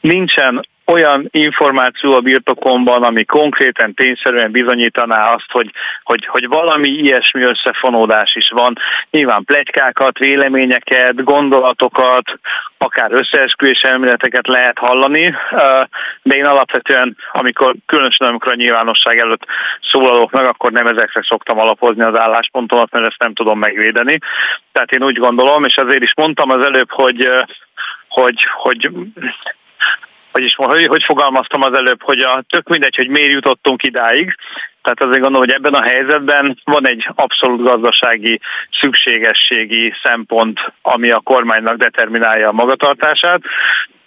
Nincsen olyan információ a birtokomban, ami konkrétan tényszerűen bizonyítaná azt, hogy, hogy, hogy valami ilyesmi összefonódás is van. Nyilván plegykákat, véleményeket, gondolatokat, akár összeesküvés elméleteket lehet hallani, de én alapvetően, amikor, különösen amikor a nyilvánosság előtt szólalok meg, akkor nem ezekre szoktam alapozni az álláspontomat, mert ezt nem tudom megvédeni. Tehát én úgy gondolom, és azért is mondtam az előbb, hogy hogy, hogy vagyis hogy, hogy fogalmaztam az előbb, hogy a tök mindegy, hogy miért jutottunk idáig, Tehát azért gondolom, hogy ebben a helyzetben van egy abszolút gazdasági szükségességi szempont, ami a kormánynak determinálja a magatartását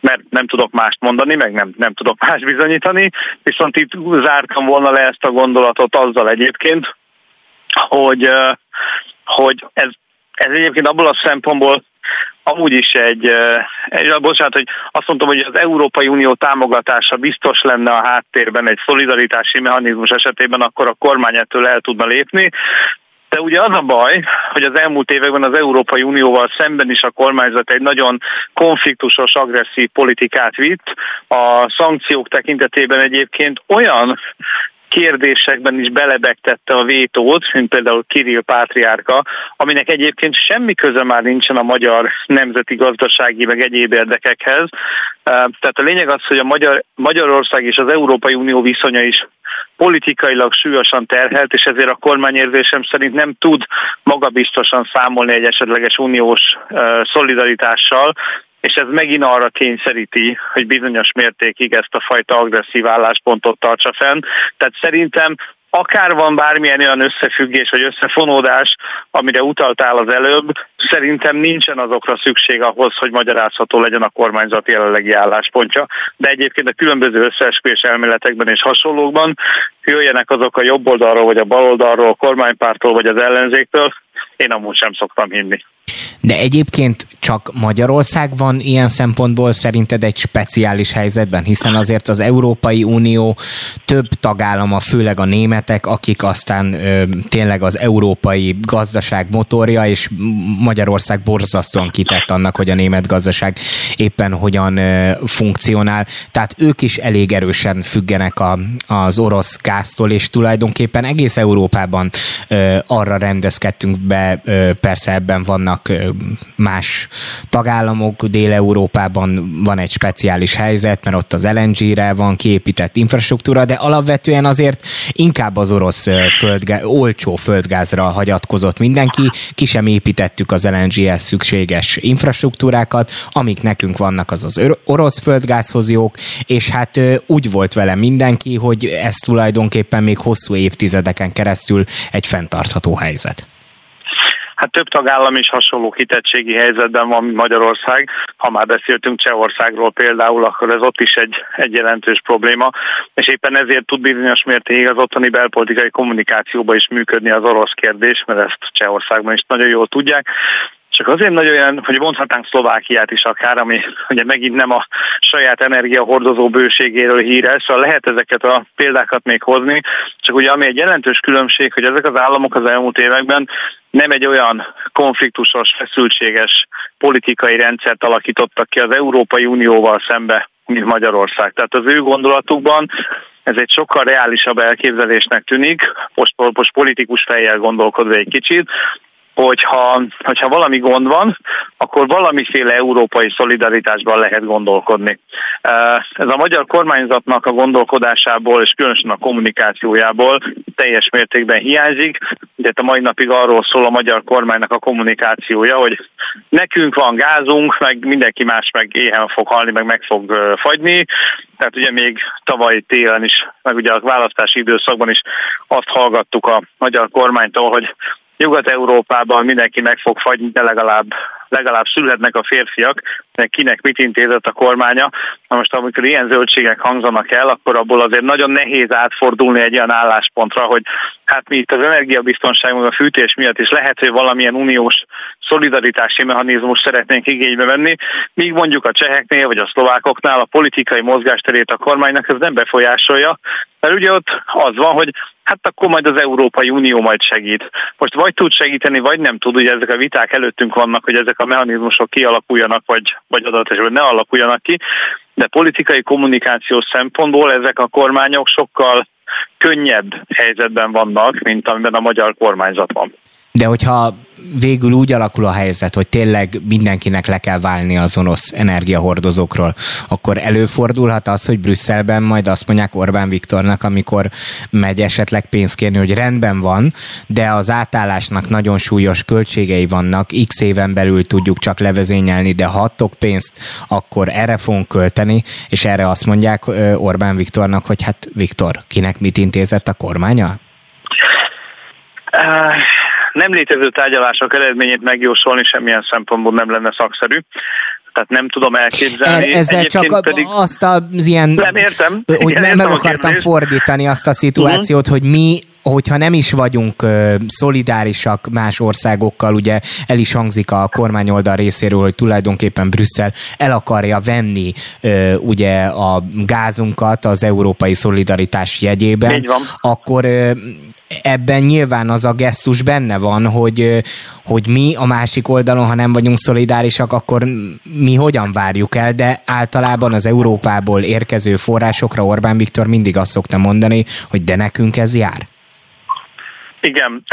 mert nem tudok mást mondani, meg nem, nem tudok más bizonyítani, viszont itt zártam volna le ezt a gondolatot azzal egyébként, hogy, hogy ez, ez egyébként abból a szempontból amúgy is egy, egy, bocsánat, hogy azt mondtam, hogy az Európai Unió támogatása biztos lenne a háttérben egy szolidaritási mechanizmus esetében, akkor a kormány ettől el tudna lépni. De ugye az a baj, hogy az elmúlt években az Európai Unióval szemben is a kormányzat egy nagyon konfliktusos, agresszív politikát vitt. A szankciók tekintetében egyébként olyan kérdésekben is belebegtette a vétót, mint például Kirill Pátriárka, aminek egyébként semmi köze már nincsen a magyar nemzeti gazdasági meg egyéb érdekekhez. Tehát a lényeg az, hogy a Magyar, Magyarország és az Európai Unió viszonya is politikailag súlyosan terhelt, és ezért a kormányérzésem szerint nem tud magabiztosan számolni egy esetleges uniós szolidaritással, és ez megint arra kényszeríti, hogy bizonyos mértékig ezt a fajta agresszív álláspontot tartsa fenn. Tehát szerintem akár van bármilyen olyan összefüggés vagy összefonódás, amire utaltál az előbb, szerintem nincsen azokra szükség ahhoz, hogy magyarázható legyen a kormányzat jelenlegi álláspontja, de egyébként a különböző összeesküvés elméletekben és hasonlókban jöjjenek azok a jobb oldalról, vagy a bal oldalról, a kormánypártól, vagy az ellenzéktől, én amúgy sem szoktam hinni. De egyébként csak Magyarország van ilyen szempontból szerinted egy speciális helyzetben, hiszen azért az Európai Unió több tagállama, főleg a németek, akik aztán ö, tényleg az európai gazdaság motorja, és Magyarország borzasztóan kitett annak, hogy a német gazdaság éppen hogyan ö, funkcionál. Tehát ők is elég erősen függenek a, az orosz gáztól, és tulajdonképpen egész Európában ö, arra rendezkedtünk be, ö, persze ebben vannak más tagállamok, Dél-Európában van egy speciális helyzet, mert ott az LNG-re van kiépített infrastruktúra, de alapvetően azért inkább az orosz földgáz, olcsó földgázra hagyatkozott mindenki, ki sem építettük az LNG-hez szükséges infrastruktúrákat, amik nekünk vannak az az orosz földgázhoz jók, és hát úgy volt vele mindenki, hogy ez tulajdonképpen még hosszú évtizedeken keresztül egy fenntartható helyzet. Hát több tagállam is hasonló kitettségi helyzetben van, mint Magyarország. Ha már beszéltünk Csehországról például, akkor ez ott is egy, egy jelentős probléma, és éppen ezért tud bizonyos mértékig az ottani belpolitikai kommunikációba is működni az orosz kérdés, mert ezt Csehországban is nagyon jól tudják. Csak azért nagyon olyan, hogy mondhatnánk Szlovákiát is akár, ami ugye megint nem a saját energiahordozó bőségéről híres, szóval lehet ezeket a példákat még hozni, csak ugye ami egy jelentős különbség, hogy ezek az államok az elmúlt években nem egy olyan konfliktusos, feszültséges politikai rendszert alakítottak ki az Európai Unióval szembe, mint Magyarország. Tehát az ő gondolatukban ez egy sokkal reálisabb elképzelésnek tűnik, most, most politikus fejjel gondolkodva egy kicsit, hogyha, hogyha valami gond van, akkor valamiféle európai szolidaritásban lehet gondolkodni. Ez a magyar kormányzatnak a gondolkodásából és különösen a kommunikációjából teljes mértékben hiányzik. Ugye a mai napig arról szól a magyar kormánynak a kommunikációja, hogy nekünk van gázunk, meg mindenki más meg éhen fog halni, meg meg fog fagyni. Tehát ugye még tavaly télen is, meg ugye a választási időszakban is azt hallgattuk a magyar kormánytól, hogy Nyugat-Európában mindenki meg fog fagyni, de legalább, legalább születnek a férfiak, kinek mit intézett a kormánya. Na most amikor ilyen zöldségek hangzanak el, akkor abból azért nagyon nehéz átfordulni egy olyan álláspontra, hogy hát mi itt az energiabiztonság, a fűtés miatt is lehet, hogy valamilyen uniós szolidaritási mechanizmus szeretnénk igénybe venni, míg mondjuk a cseheknél vagy a szlovákoknál a politikai mozgásterét a kormánynak ez nem befolyásolja, mert ugye ott az van, hogy hát akkor majd az Európai Unió majd segít. Most vagy tud segíteni, vagy nem tud, ugye ezek a viták előttünk vannak, hogy ezek a mechanizmusok kialakuljanak, vagy, vagy adat esetben ne alakuljanak ki, de politikai kommunikációs szempontból ezek a kormányok sokkal könnyebb helyzetben vannak, mint amiben a magyar kormányzat van. De hogyha végül úgy alakul a helyzet, hogy tényleg mindenkinek le kell válni az orosz energiahordozókról, akkor előfordulhat az, hogy Brüsszelben majd azt mondják Orbán Viktornak, amikor megy esetleg pénzt kérni, hogy rendben van, de az átállásnak nagyon súlyos költségei vannak, x éven belül tudjuk csak levezényelni, de ha adtok pénzt, akkor erre fogunk költeni, és erre azt mondják Orbán Viktornak, hogy hát Viktor, kinek mit intézett a kormánya? Nem létező tárgyalások eredményét megjósolni semmilyen szempontból nem lenne szakszerű tehát nem tudom elképzelni. Er, ezzel Egyébként csak pedig azt az ilyen... Nem értem. Hogy Igen, nem meg akartam fordítani azt a szituációt, uh-huh. hogy mi hogyha nem is vagyunk ö, szolidárisak más országokkal, ugye el is hangzik a kormányoldal részéről, hogy tulajdonképpen Brüsszel el akarja venni ö, ugye a gázunkat az európai szolidaritás jegyében, akkor ö, ebben nyilván az a gesztus benne van, hogy, hogy mi a másik oldalon, ha nem vagyunk szolidárisak, akkor mi hogyan várjuk el, de általában az Európából érkező forrásokra Orbán Viktor mindig azt szokta mondani, hogy de nekünk ez jár. Igen,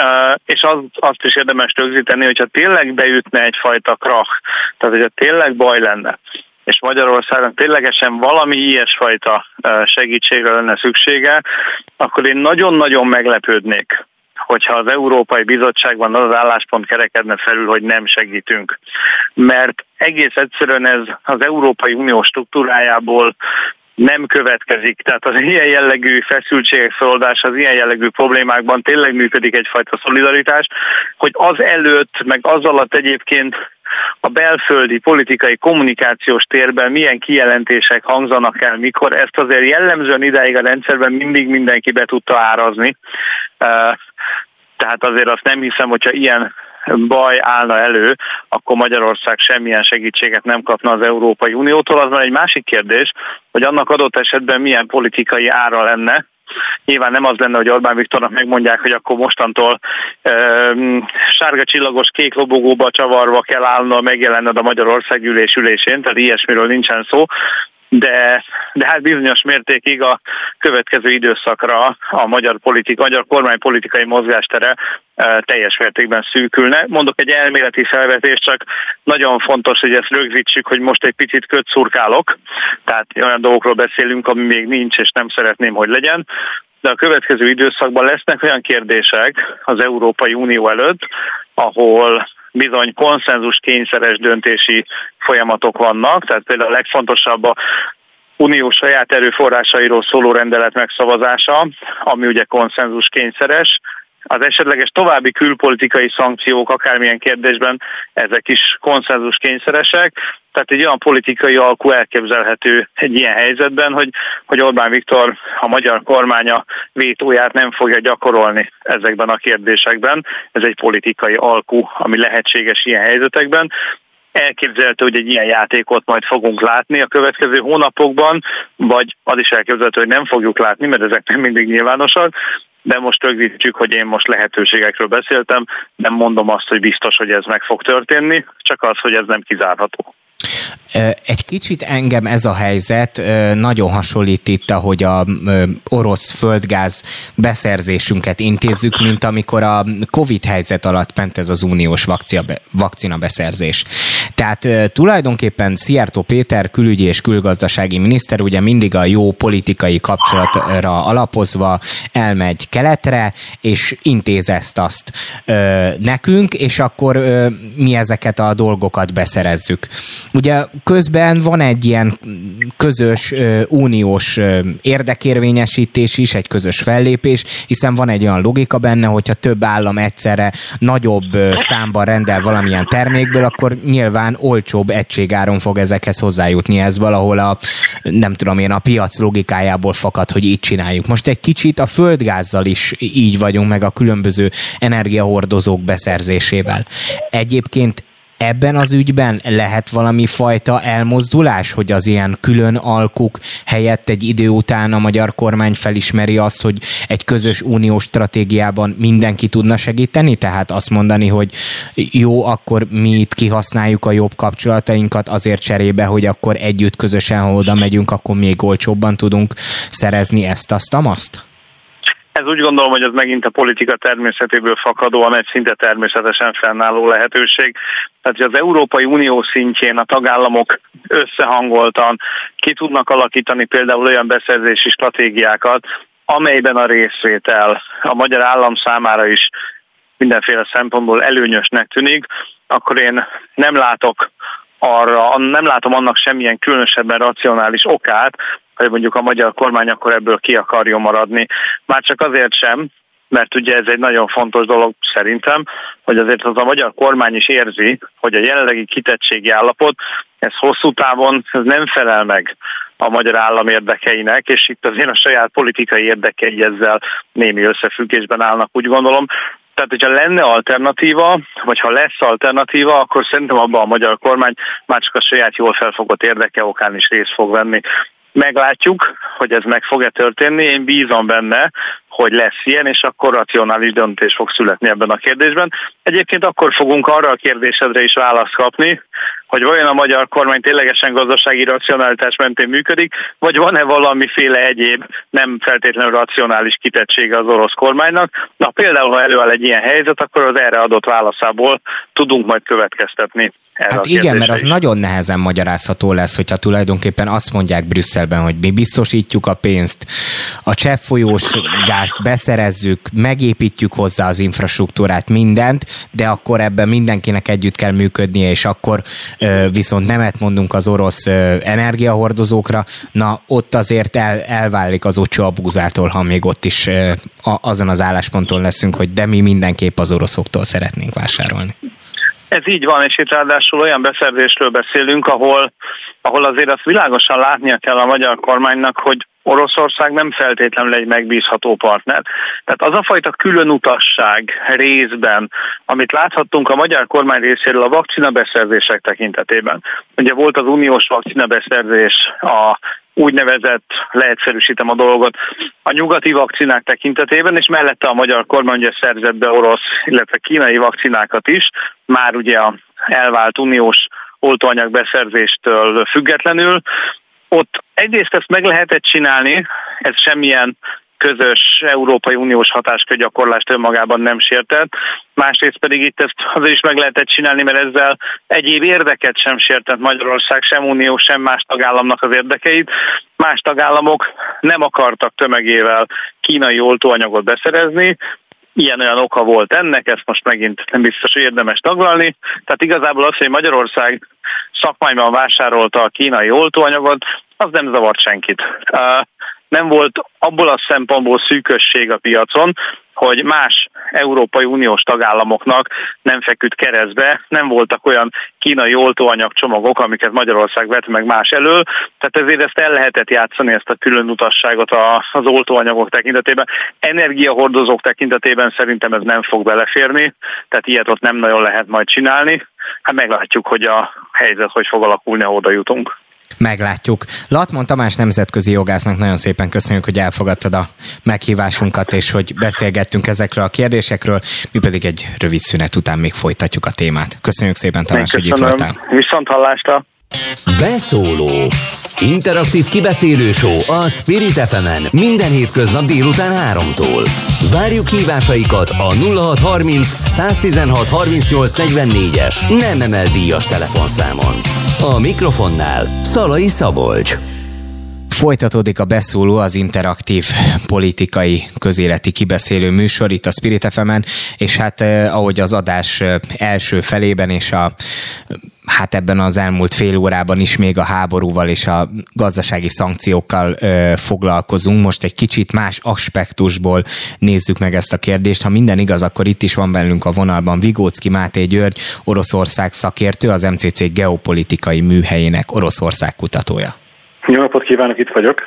és az, azt is érdemes rögzíteni, hogyha tényleg beütne egyfajta krach, tehát hogyha tényleg baj lenne, és Magyarországon ténylegesen valami ilyesfajta segítségre lenne szüksége, akkor én nagyon-nagyon meglepődnék, hogyha az Európai Bizottságban az, álláspont kerekedne felül, hogy nem segítünk. Mert egész egyszerűen ez az Európai Unió struktúrájából nem következik. Tehát az ilyen jellegű feszültségek feloldása, az ilyen jellegű problémákban tényleg működik egyfajta szolidaritás, hogy az előtt, meg az alatt egyébként a belföldi politikai kommunikációs térben milyen kijelentések hangzanak el, mikor ezt azért jellemzően ideig a rendszerben mindig mindenki be tudta árazni. Tehát azért azt nem hiszem, hogyha ilyen baj állna elő, akkor Magyarország semmilyen segítséget nem kapna az Európai Uniótól. Az már egy másik kérdés, hogy annak adott esetben milyen politikai ára lenne, Nyilván nem az lenne, hogy Orbán Viktornak megmondják, hogy akkor mostantól e, sárga csillagos kék lobogóba csavarva kell állnod, megjelenned a Magyarország gyűlés ülésén, tehát ilyesmiről nincsen szó, de, de hát bizonyos mértékig a következő időszakra a magyar, politik, magyar kormány politikai mozgástere e, teljes mértékben szűkülne. Mondok egy elméleti felvetést, csak nagyon fontos, hogy ezt rögzítsük, hogy most egy picit kötszurkálok, tehát olyan dolgokról beszélünk, ami még nincs, és nem szeretném, hogy legyen de a következő időszakban lesznek olyan kérdések az Európai Unió előtt, ahol bizony konszenzus kényszeres döntési folyamatok vannak, tehát például a legfontosabb a unió saját erőforrásairól szóló rendelet megszavazása, ami ugye konszenzus kényszeres, az esetleges további külpolitikai szankciók akármilyen kérdésben ezek is konszenzus kényszeresek, tehát egy olyan politikai alkú elképzelhető egy ilyen helyzetben, hogy, hogy Orbán Viktor a magyar kormánya vétóját nem fogja gyakorolni ezekben a kérdésekben. Ez egy politikai alkú, ami lehetséges ilyen helyzetekben. Elképzelhető, hogy egy ilyen játékot majd fogunk látni a következő hónapokban, vagy az is elképzelhető, hogy nem fogjuk látni, mert ezek nem mindig nyilvánosak, de most rögzítjük, hogy én most lehetőségekről beszéltem, nem mondom azt, hogy biztos, hogy ez meg fog történni, csak az, hogy ez nem kizárható. Egy kicsit engem ez a helyzet nagyon hasonlít itt, ahogy a orosz földgáz beszerzésünket intézzük, mint amikor a Covid helyzet alatt ment ez az uniós vakcina beszerzés. Tehát tulajdonképpen Szijjártó Péter külügyi és külgazdasági miniszter ugye mindig a jó politikai kapcsolatra alapozva elmegy keletre, és intéz ezt azt nekünk, és akkor mi ezeket a dolgokat beszerezzük. Ugye közben van egy ilyen közös uniós érdekérvényesítés is, egy közös fellépés, hiszen van egy olyan logika benne, hogyha több állam egyszerre nagyobb számban rendel valamilyen termékből, akkor nyilván olcsóbb egységáron fog ezekhez hozzájutni. Ez valahol a, nem tudom én, a piac logikájából fakad, hogy így csináljuk. Most egy kicsit a földgázzal is így vagyunk, meg a különböző energiahordozók beszerzésével. Egyébként ebben az ügyben lehet valami fajta elmozdulás, hogy az ilyen külön alkuk helyett egy idő után a magyar kormány felismeri azt, hogy egy közös uniós stratégiában mindenki tudna segíteni? Tehát azt mondani, hogy jó, akkor mi itt kihasználjuk a jobb kapcsolatainkat azért cserébe, hogy akkor együtt közösen, ha oda megyünk, akkor még olcsóbban tudunk szerezni ezt, azt, azt? Ez úgy gondolom, hogy ez megint a politika természetéből fakadóan egy szinte természetesen fennálló lehetőség. Tehát, hogy az Európai Unió szintjén a tagállamok összehangoltan ki tudnak alakítani például olyan beszerzési stratégiákat, amelyben a részvétel a magyar állam számára is mindenféle szempontból előnyösnek tűnik, akkor én nem látok arra, nem látom annak semmilyen különösebben racionális okát, hogy mondjuk a magyar kormány akkor ebből ki akarjon maradni. Már csak azért sem, mert ugye ez egy nagyon fontos dolog szerintem, hogy azért az a magyar kormány is érzi, hogy a jelenlegi kitettségi állapot, ez hosszú távon ez nem felel meg a magyar állam érdekeinek, és itt azért a saját politikai érdekei ezzel némi összefüggésben állnak, úgy gondolom. Tehát, hogyha lenne alternatíva, vagy ha lesz alternatíva, akkor szerintem abban a magyar kormány már csak a saját jól felfogott érdeke okán is részt fog venni. Meglátjuk, hogy ez meg fog-e történni. Én bízom benne, hogy lesz ilyen, és akkor racionális döntés fog születni ebben a kérdésben. Egyébként akkor fogunk arra a kérdésedre is választ kapni, hogy vajon a magyar kormány ténylegesen gazdasági racionalitás mentén működik, vagy van-e valamiféle egyéb nem feltétlenül racionális kitettsége az orosz kormánynak. Na például, ha előáll egy ilyen helyzet, akkor az erre adott válaszából tudunk majd következtetni. Hát igen, mert az is. nagyon nehezen magyarázható lesz, hogyha tulajdonképpen azt mondják Brüsszelben, hogy mi biztosítjuk a pénzt, a cseppfolyós gázt beszerezzük, megépítjük hozzá az infrastruktúrát, mindent, de akkor ebben mindenkinek együtt kell működnie, és akkor viszont nemet mondunk az orosz energiahordozókra, na ott azért el, elválik az ocsó abúzától, ha még ott is azon az állásponton leszünk, hogy de mi mindenképp az oroszoktól szeretnénk vásárolni. Ez így van, és itt ráadásul olyan beszerzésről beszélünk, ahol, ahol azért azt világosan látnia kell a magyar kormánynak, hogy Oroszország nem feltétlenül egy megbízható partner. Tehát az a fajta külön utasság részben, amit láthattunk a magyar kormány részéről a vakcina beszerzések tekintetében. Ugye volt az uniós vakcina beszerzés a úgynevezett, leegyszerűsítem a dolgot, a nyugati vakcinák tekintetében, és mellette a magyar kormány ugye szerzett be orosz, illetve kínai vakcinákat is, már ugye a elvált uniós oltóanyag beszerzéstől függetlenül. Ott egyrészt ezt meg lehetett csinálni, ez semmilyen közös Európai Uniós hatáskörgyakorlást önmagában nem sértett, másrészt pedig itt ezt azért is meg lehetett csinálni, mert ezzel egyéb érdeket sem sértett Magyarország, sem Unió, sem más tagállamnak az érdekeit. Más tagállamok nem akartak tömegével kínai oltóanyagot beszerezni, ilyen-olyan oka volt ennek, ezt most megint nem biztos, hogy érdemes taglalni. Tehát igazából az, hogy Magyarország szakmányban vásárolta a kínai oltóanyagot, az nem zavart senkit nem volt abból a szempontból szűkösség a piacon, hogy más Európai Uniós tagállamoknak nem feküdt keresztbe, nem voltak olyan kínai oltóanyagcsomagok, amiket Magyarország vett meg más elől, tehát ezért ezt el lehetett játszani, ezt a külön utasságot az oltóanyagok tekintetében. Energiahordozók tekintetében szerintem ez nem fog beleférni, tehát ilyet ott nem nagyon lehet majd csinálni. Hát meglátjuk, hogy a helyzet hogy fog alakulni, ha oda jutunk meglátjuk. Latman Tamás nemzetközi jogásznak nagyon szépen köszönjük, hogy elfogadtad a meghívásunkat, és hogy beszélgettünk ezekről a kérdésekről, mi pedig egy rövid szünet után még folytatjuk a témát. Köszönjük szépen, Tamás, hogy itt voltál. Viszont hallásra. Beszóló. Interaktív kibeszélő a Spirit fm minden hétköznap délután 3-tól. Várjuk hívásaikat a 0630 116 38 44-es nem emel díjas telefonszámon. A mikrofonnál Szalai Szabolcs. Folytatódik a beszóló az interaktív politikai közéleti kibeszélő műsor itt a Spirit fm és hát eh, ahogy az adás eh, első felében és a hát ebben az elmúlt fél órában is még a háborúval és a gazdasági szankciókkal ö, foglalkozunk. Most egy kicsit más aspektusból nézzük meg ezt a kérdést. Ha minden igaz, akkor itt is van bennünk a vonalban Vigócki Máté György, Oroszország szakértő, az MCC geopolitikai műhelyének Oroszország kutatója. Jó napot kívánok, itt vagyok.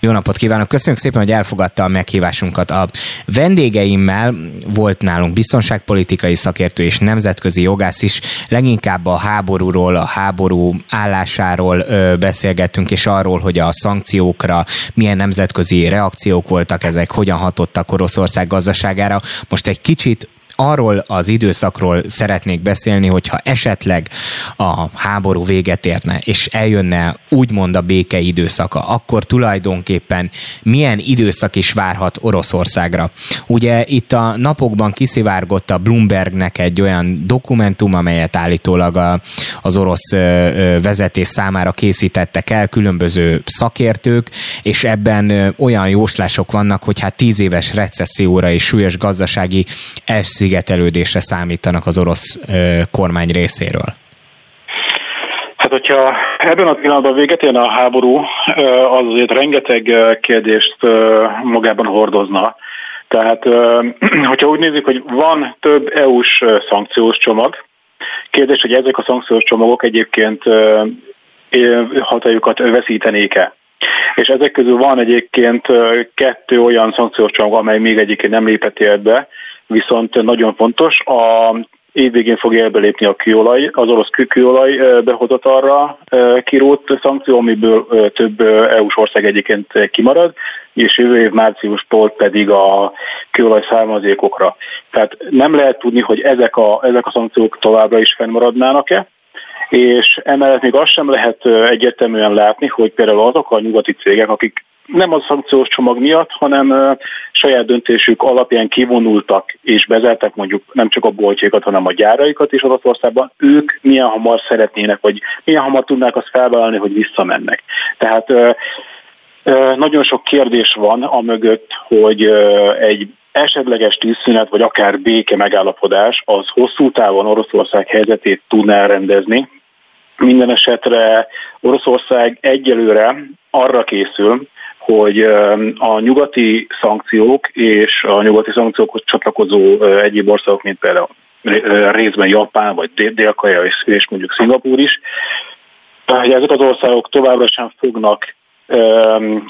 Jó napot kívánok! Köszönjük szépen, hogy elfogadta a meghívásunkat. A vendégeimmel volt nálunk biztonságpolitikai szakértő és nemzetközi jogász is. Leginkább a háborúról, a háború állásáról beszélgettünk, és arról, hogy a szankciókra milyen nemzetközi reakciók voltak ezek, hogyan hatottak Oroszország gazdaságára. Most egy kicsit arról az időszakról szeretnék beszélni, hogyha esetleg a háború véget érne, és eljönne úgymond a béke időszaka, akkor tulajdonképpen milyen időszak is várhat Oroszországra. Ugye itt a napokban kiszivárgott a Bloombergnek egy olyan dokumentum, amelyet állítólag az orosz vezetés számára készítettek el különböző szakértők, és ebben olyan jóslások vannak, hogy hát tíz éves recesszióra és súlyos gazdasági elszí elszigetelődésre számítanak az orosz kormány részéről? Hát, hogyha ebben a pillanatban véget érne a háború, az azért rengeteg kérdést magában hordozna. Tehát, hogyha úgy nézzük, hogy van több EU-s szankciós csomag, kérdés, hogy ezek a szankciós csomagok egyébként hatályukat veszítenék-e. És ezek közül van egyébként kettő olyan szankciós csomag, amely még egyébként nem lépett életbe, viszont nagyon fontos. A évvégén fog élbe lépni a kőolaj, az orosz kőolaj behozatalra kirót szankció, amiből több EU-s ország egyébként kimarad, és jövő év márciustól pedig a kőolaj származékokra. Tehát nem lehet tudni, hogy ezek a, ezek a szankciók továbbra is fennmaradnának-e, és emellett még azt sem lehet egyértelműen látni, hogy például azok a nyugati cégek, akik nem a szankciós csomag miatt, hanem saját döntésük alapján kivonultak és bezártak mondjuk nem csak a boltjaikat, hanem a gyáraikat is Oroszországban, ők milyen hamar szeretnének, vagy milyen hamar tudnák azt felvállalni, hogy visszamennek. Tehát nagyon sok kérdés van a mögött, hogy egy esetleges tűzszünet, vagy akár béke megállapodás az hosszú távon Oroszország helyzetét tudná rendezni. Minden esetre Oroszország egyelőre arra készül, hogy a nyugati szankciók és a nyugati szankciókhoz csatlakozó egyéb országok, mint például részben Japán, vagy Dél-Korea és mondjuk Szingapúr is, hogy ezek az országok továbbra sem fognak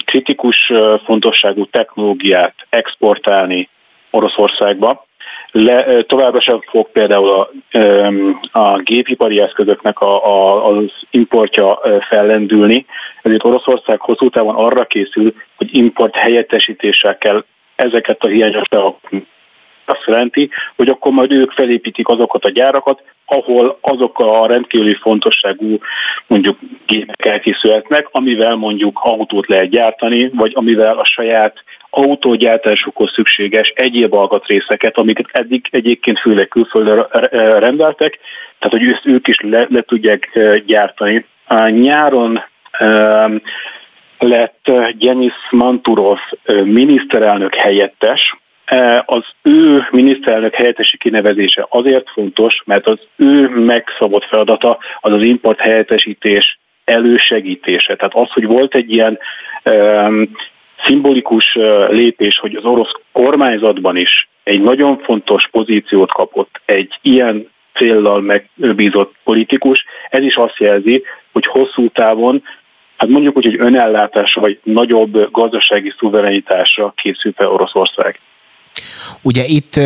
kritikus fontosságú technológiát exportálni Oroszországba. Le, továbbra sem fog például a, a gépipari eszközöknek a, a, az importja fellendülni, ezért Oroszország hosszú távon arra készül, hogy import helyettesítéssel kell ezeket a hiányosságokat. Azt jelenti, hogy akkor majd ők felépítik azokat a gyárakat, ahol azok a rendkívüli fontosságú mondjuk gépek elkészülhetnek, amivel mondjuk autót lehet gyártani, vagy amivel a saját autógyártásukhoz szükséges egyéb alkatrészeket, amiket eddig egyébként főleg külföldre rendeltek, tehát hogy ők is le, le tudják gyártani. A nyáron lett Denis Manturov miniszterelnök helyettes, az ő miniszterelnök helyettesi kinevezése azért fontos, mert az ő megszabott feladata az az import helyettesítés elősegítése. Tehát az, hogy volt egy ilyen um, szimbolikus lépés, hogy az orosz kormányzatban is egy nagyon fontos pozíciót kapott egy ilyen céllal megbízott politikus, ez is azt jelzi, hogy hosszú távon Hát mondjuk hogy önellátásra vagy nagyobb gazdasági szuverenitásra készül fel Oroszország. Ugye itt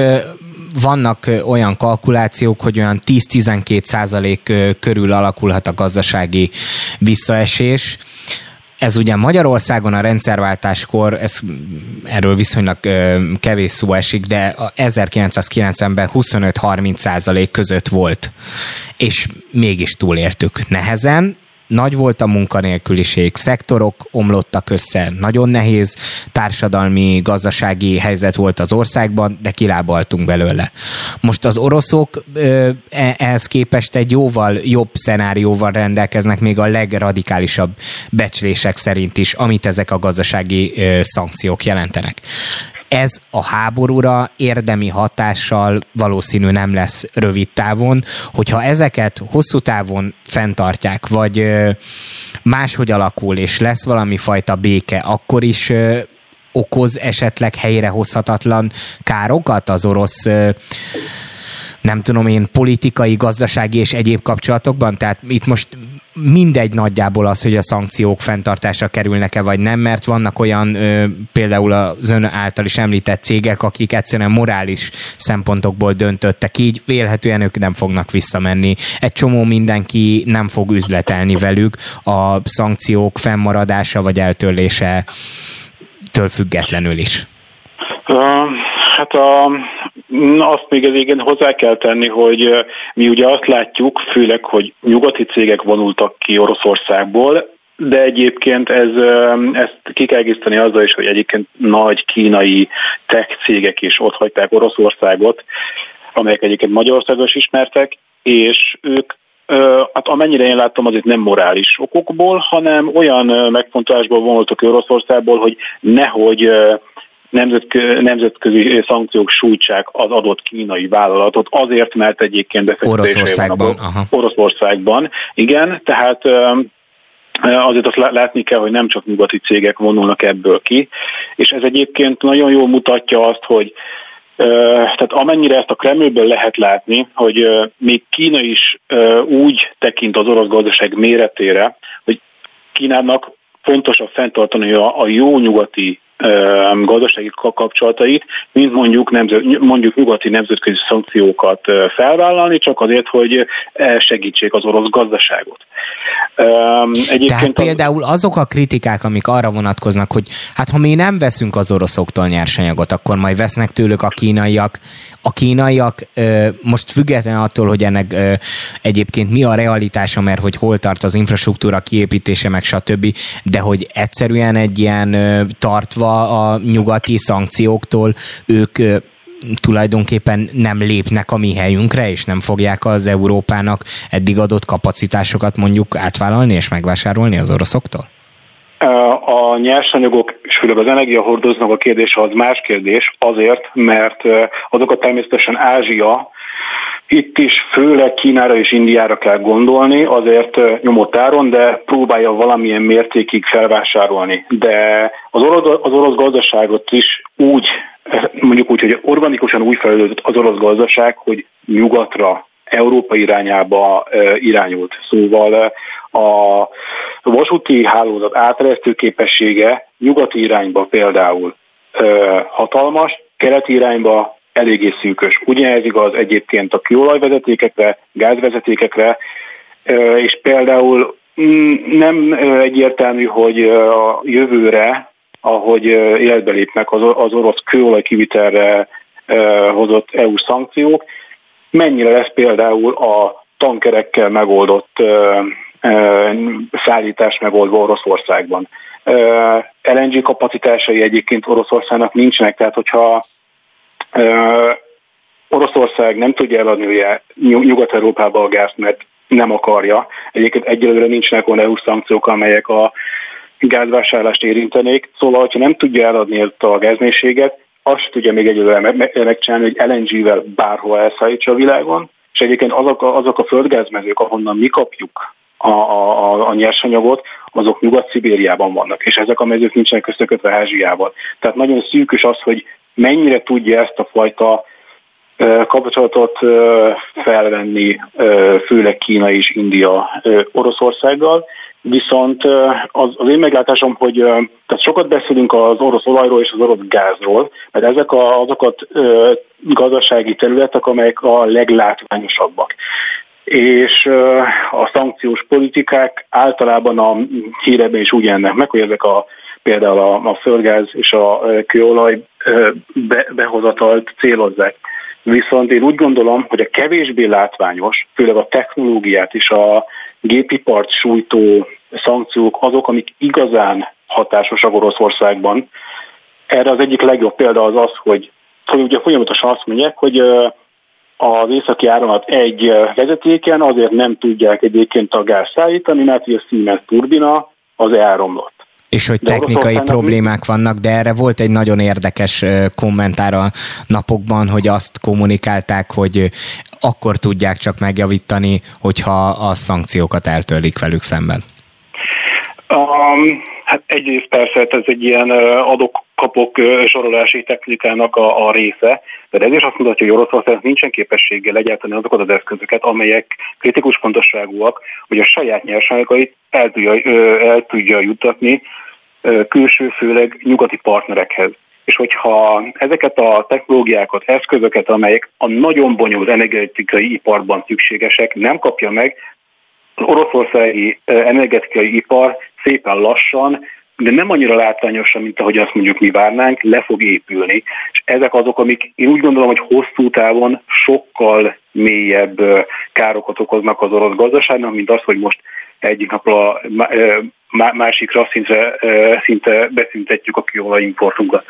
vannak olyan kalkulációk, hogy olyan 10-12 százalék körül alakulhat a gazdasági visszaesés. Ez ugye Magyarországon a rendszerváltáskor, ez, erről viszonylag kevés szó esik, de 1990-ben 25-30 százalék között volt, és mégis túlértük nehezen, nagy volt a munkanélküliség, szektorok omlottak össze, nagyon nehéz társadalmi, gazdasági helyzet volt az országban, de kilábaltunk belőle. Most az oroszok e, ehhez képest egy jóval jobb szenárióval rendelkeznek, még a legradikálisabb becslések szerint is, amit ezek a gazdasági szankciók jelentenek ez a háborúra érdemi hatással valószínű nem lesz rövid távon, hogyha ezeket hosszú távon fenntartják, vagy máshogy alakul, és lesz valami fajta béke, akkor is okoz esetleg helyrehozhatatlan károkat az orosz nem tudom én, politikai, gazdasági és egyéb kapcsolatokban? Tehát itt most mindegy nagyjából az, hogy a szankciók fenntartásra kerülnek-e vagy nem, mert vannak olyan ö, például az ön által is említett cégek, akik egyszerűen morális szempontokból döntöttek így, vélhetően ők nem fognak visszamenni. Egy csomó mindenki nem fog üzletelni velük a szankciók fennmaradása vagy eltörlése től függetlenül is. Hát a, azt még az igen hozzá kell tenni, hogy mi ugye azt látjuk, főleg, hogy nyugati cégek vonultak ki Oroszországból, de egyébként ez, ezt ki kell egészíteni azzal is, hogy egyébként nagy kínai tech cégek is ott hagyták Oroszországot, amelyek egyébként Magyarországon is ismertek, és ők hát amennyire én láttam, az itt nem morális okokból, hanem olyan megfontolásból vonultak Oroszországból, hogy nehogy nemzetközi szankciók sújtsák az adott kínai vállalatot, azért, mert egyébként Oroszországban, van a Oroszországban, igen, tehát azért azt látni kell, hogy nem csak nyugati cégek vonulnak ebből ki, és ez egyébként nagyon jól mutatja azt, hogy tehát amennyire ezt a Kremlből lehet látni, hogy még Kína is úgy tekint az orosz gazdaság méretére, hogy Kínának fontosabb fenntartani a, a jó nyugati gazdasági kapcsolatait, mint mondjuk, nemzet, mondjuk nyugati nemzetközi szankciókat felvállalni, csak azért, hogy segítsék az orosz gazdaságot. Egyébként Tehát például azok a kritikák, amik arra vonatkoznak, hogy hát ha mi nem veszünk az oroszoktól nyersanyagot, akkor majd vesznek tőlük a kínaiak, a kínaiak most független attól, hogy ennek egyébként mi a realitása, mert hogy hol tart az infrastruktúra kiépítése, meg stb., de hogy egyszerűen egy ilyen tartva a nyugati szankcióktól ők tulajdonképpen nem lépnek a mi helyünkre, és nem fogják az Európának eddig adott kapacitásokat mondjuk átvállalni és megvásárolni az oroszoktól? A nyersanyagok, és főleg az energiahordoznak a kérdése az más kérdés, azért, mert azokat természetesen Ázsia, itt is főleg Kínára és Indiára kell gondolni, azért nyomott áron, de próbálja valamilyen mértékig felvásárolni. De az orosz, az orosz gazdaságot is úgy, mondjuk úgy, hogy organikusan úgy fejlődött az orosz gazdaság, hogy nyugatra Európa irányába irányult. Szóval a vasúti hálózat áteresztő képessége nyugati irányba például hatalmas, keleti irányba eléggé szűkös. Ugyanez igaz egyébként a kőolajvezetékekre, gázvezetékekre, és például mm, nem egyértelmű, hogy a jövőre, ahogy életbe lépnek az orosz kőolaj kivitelre hozott EU szankciók, mennyire lesz például a tankerekkel megoldott szállítás megoldva Oroszországban. LNG kapacitásai egyébként Oroszországnak nincsenek, tehát hogyha Oroszország nem tudja eladni Nyugat-Európába a gázt, mert nem akarja. Egyébként egyelőre nincsenek olyan EU szankciók, amelyek a gázvásárlást érintenék. Szóval, hogyha nem tudja eladni ezt a gázmélységet, azt tudja még egyelőre megcsinálni, hogy LNG-vel bárhol elszállítsa a világon, és egyébként azok a, azok a földgázmezők, ahonnan mi kapjuk a, a, a nyersanyagot, azok Nyugat-Szibériában vannak, és ezek a mezők nincsenek összekötve Ázsiával. Tehát nagyon szűkös az, hogy mennyire tudja ezt a fajta kapcsolatot felvenni, főleg Kína és India Oroszországgal, Viszont az, az én meglátásom, hogy tehát sokat beszélünk az orosz olajról és az orosz gázról, mert ezek a, azokat gazdasági területek, amelyek a leglátványosabbak. És a szankciós politikák általában a hírekben is úgy ennek meg, hogy ezek a például a, a földgáz és a kőolaj be, behozatalt célozzák. Viszont én úgy gondolom, hogy a kevésbé látványos, főleg a technológiát és a gépipart sújtó szankciók azok, amik igazán hatásosak Oroszországban. Erre az egyik legjobb példa az az, hogy, hogy ugye folyamatosan azt mondják, hogy az északi áramlat egy vezetéken azért nem tudják egyébként a gáz szállítani, mert a Siemens turbina az elromlott. És hogy de technikai problémák vannak, de erre volt egy nagyon érdekes kommentár a napokban, hogy azt kommunikálták, hogy akkor tudják csak megjavítani, hogyha a szankciókat eltörlik velük szemben. Um, hát egyrészt persze hát ez egy ilyen adok-kapok sorolási technikának a, a része, de ez is azt mutatja, hogy Oroszország nincsen képességgel legyártani azokat az eszközöket, amelyek kritikus fontosságúak, hogy a saját nyersanyagait el tudja, el tudja juttatni külső, főleg nyugati partnerekhez. És hogyha ezeket a technológiákat, eszközöket, amelyek a nagyon bonyolult energetikai iparban szükségesek, nem kapja meg, az oroszországi energetikai ipar szépen lassan, de nem annyira látványosan, mint ahogy azt mondjuk mi várnánk, le fog épülni. És ezek azok, amik én úgy gondolom, hogy hosszú távon sokkal mélyebb károkat okoznak az orosz gazdaságnak, mint az, hogy most egyik napra másikra szinte, szinte beszüntetjük a kőolaj importunkat.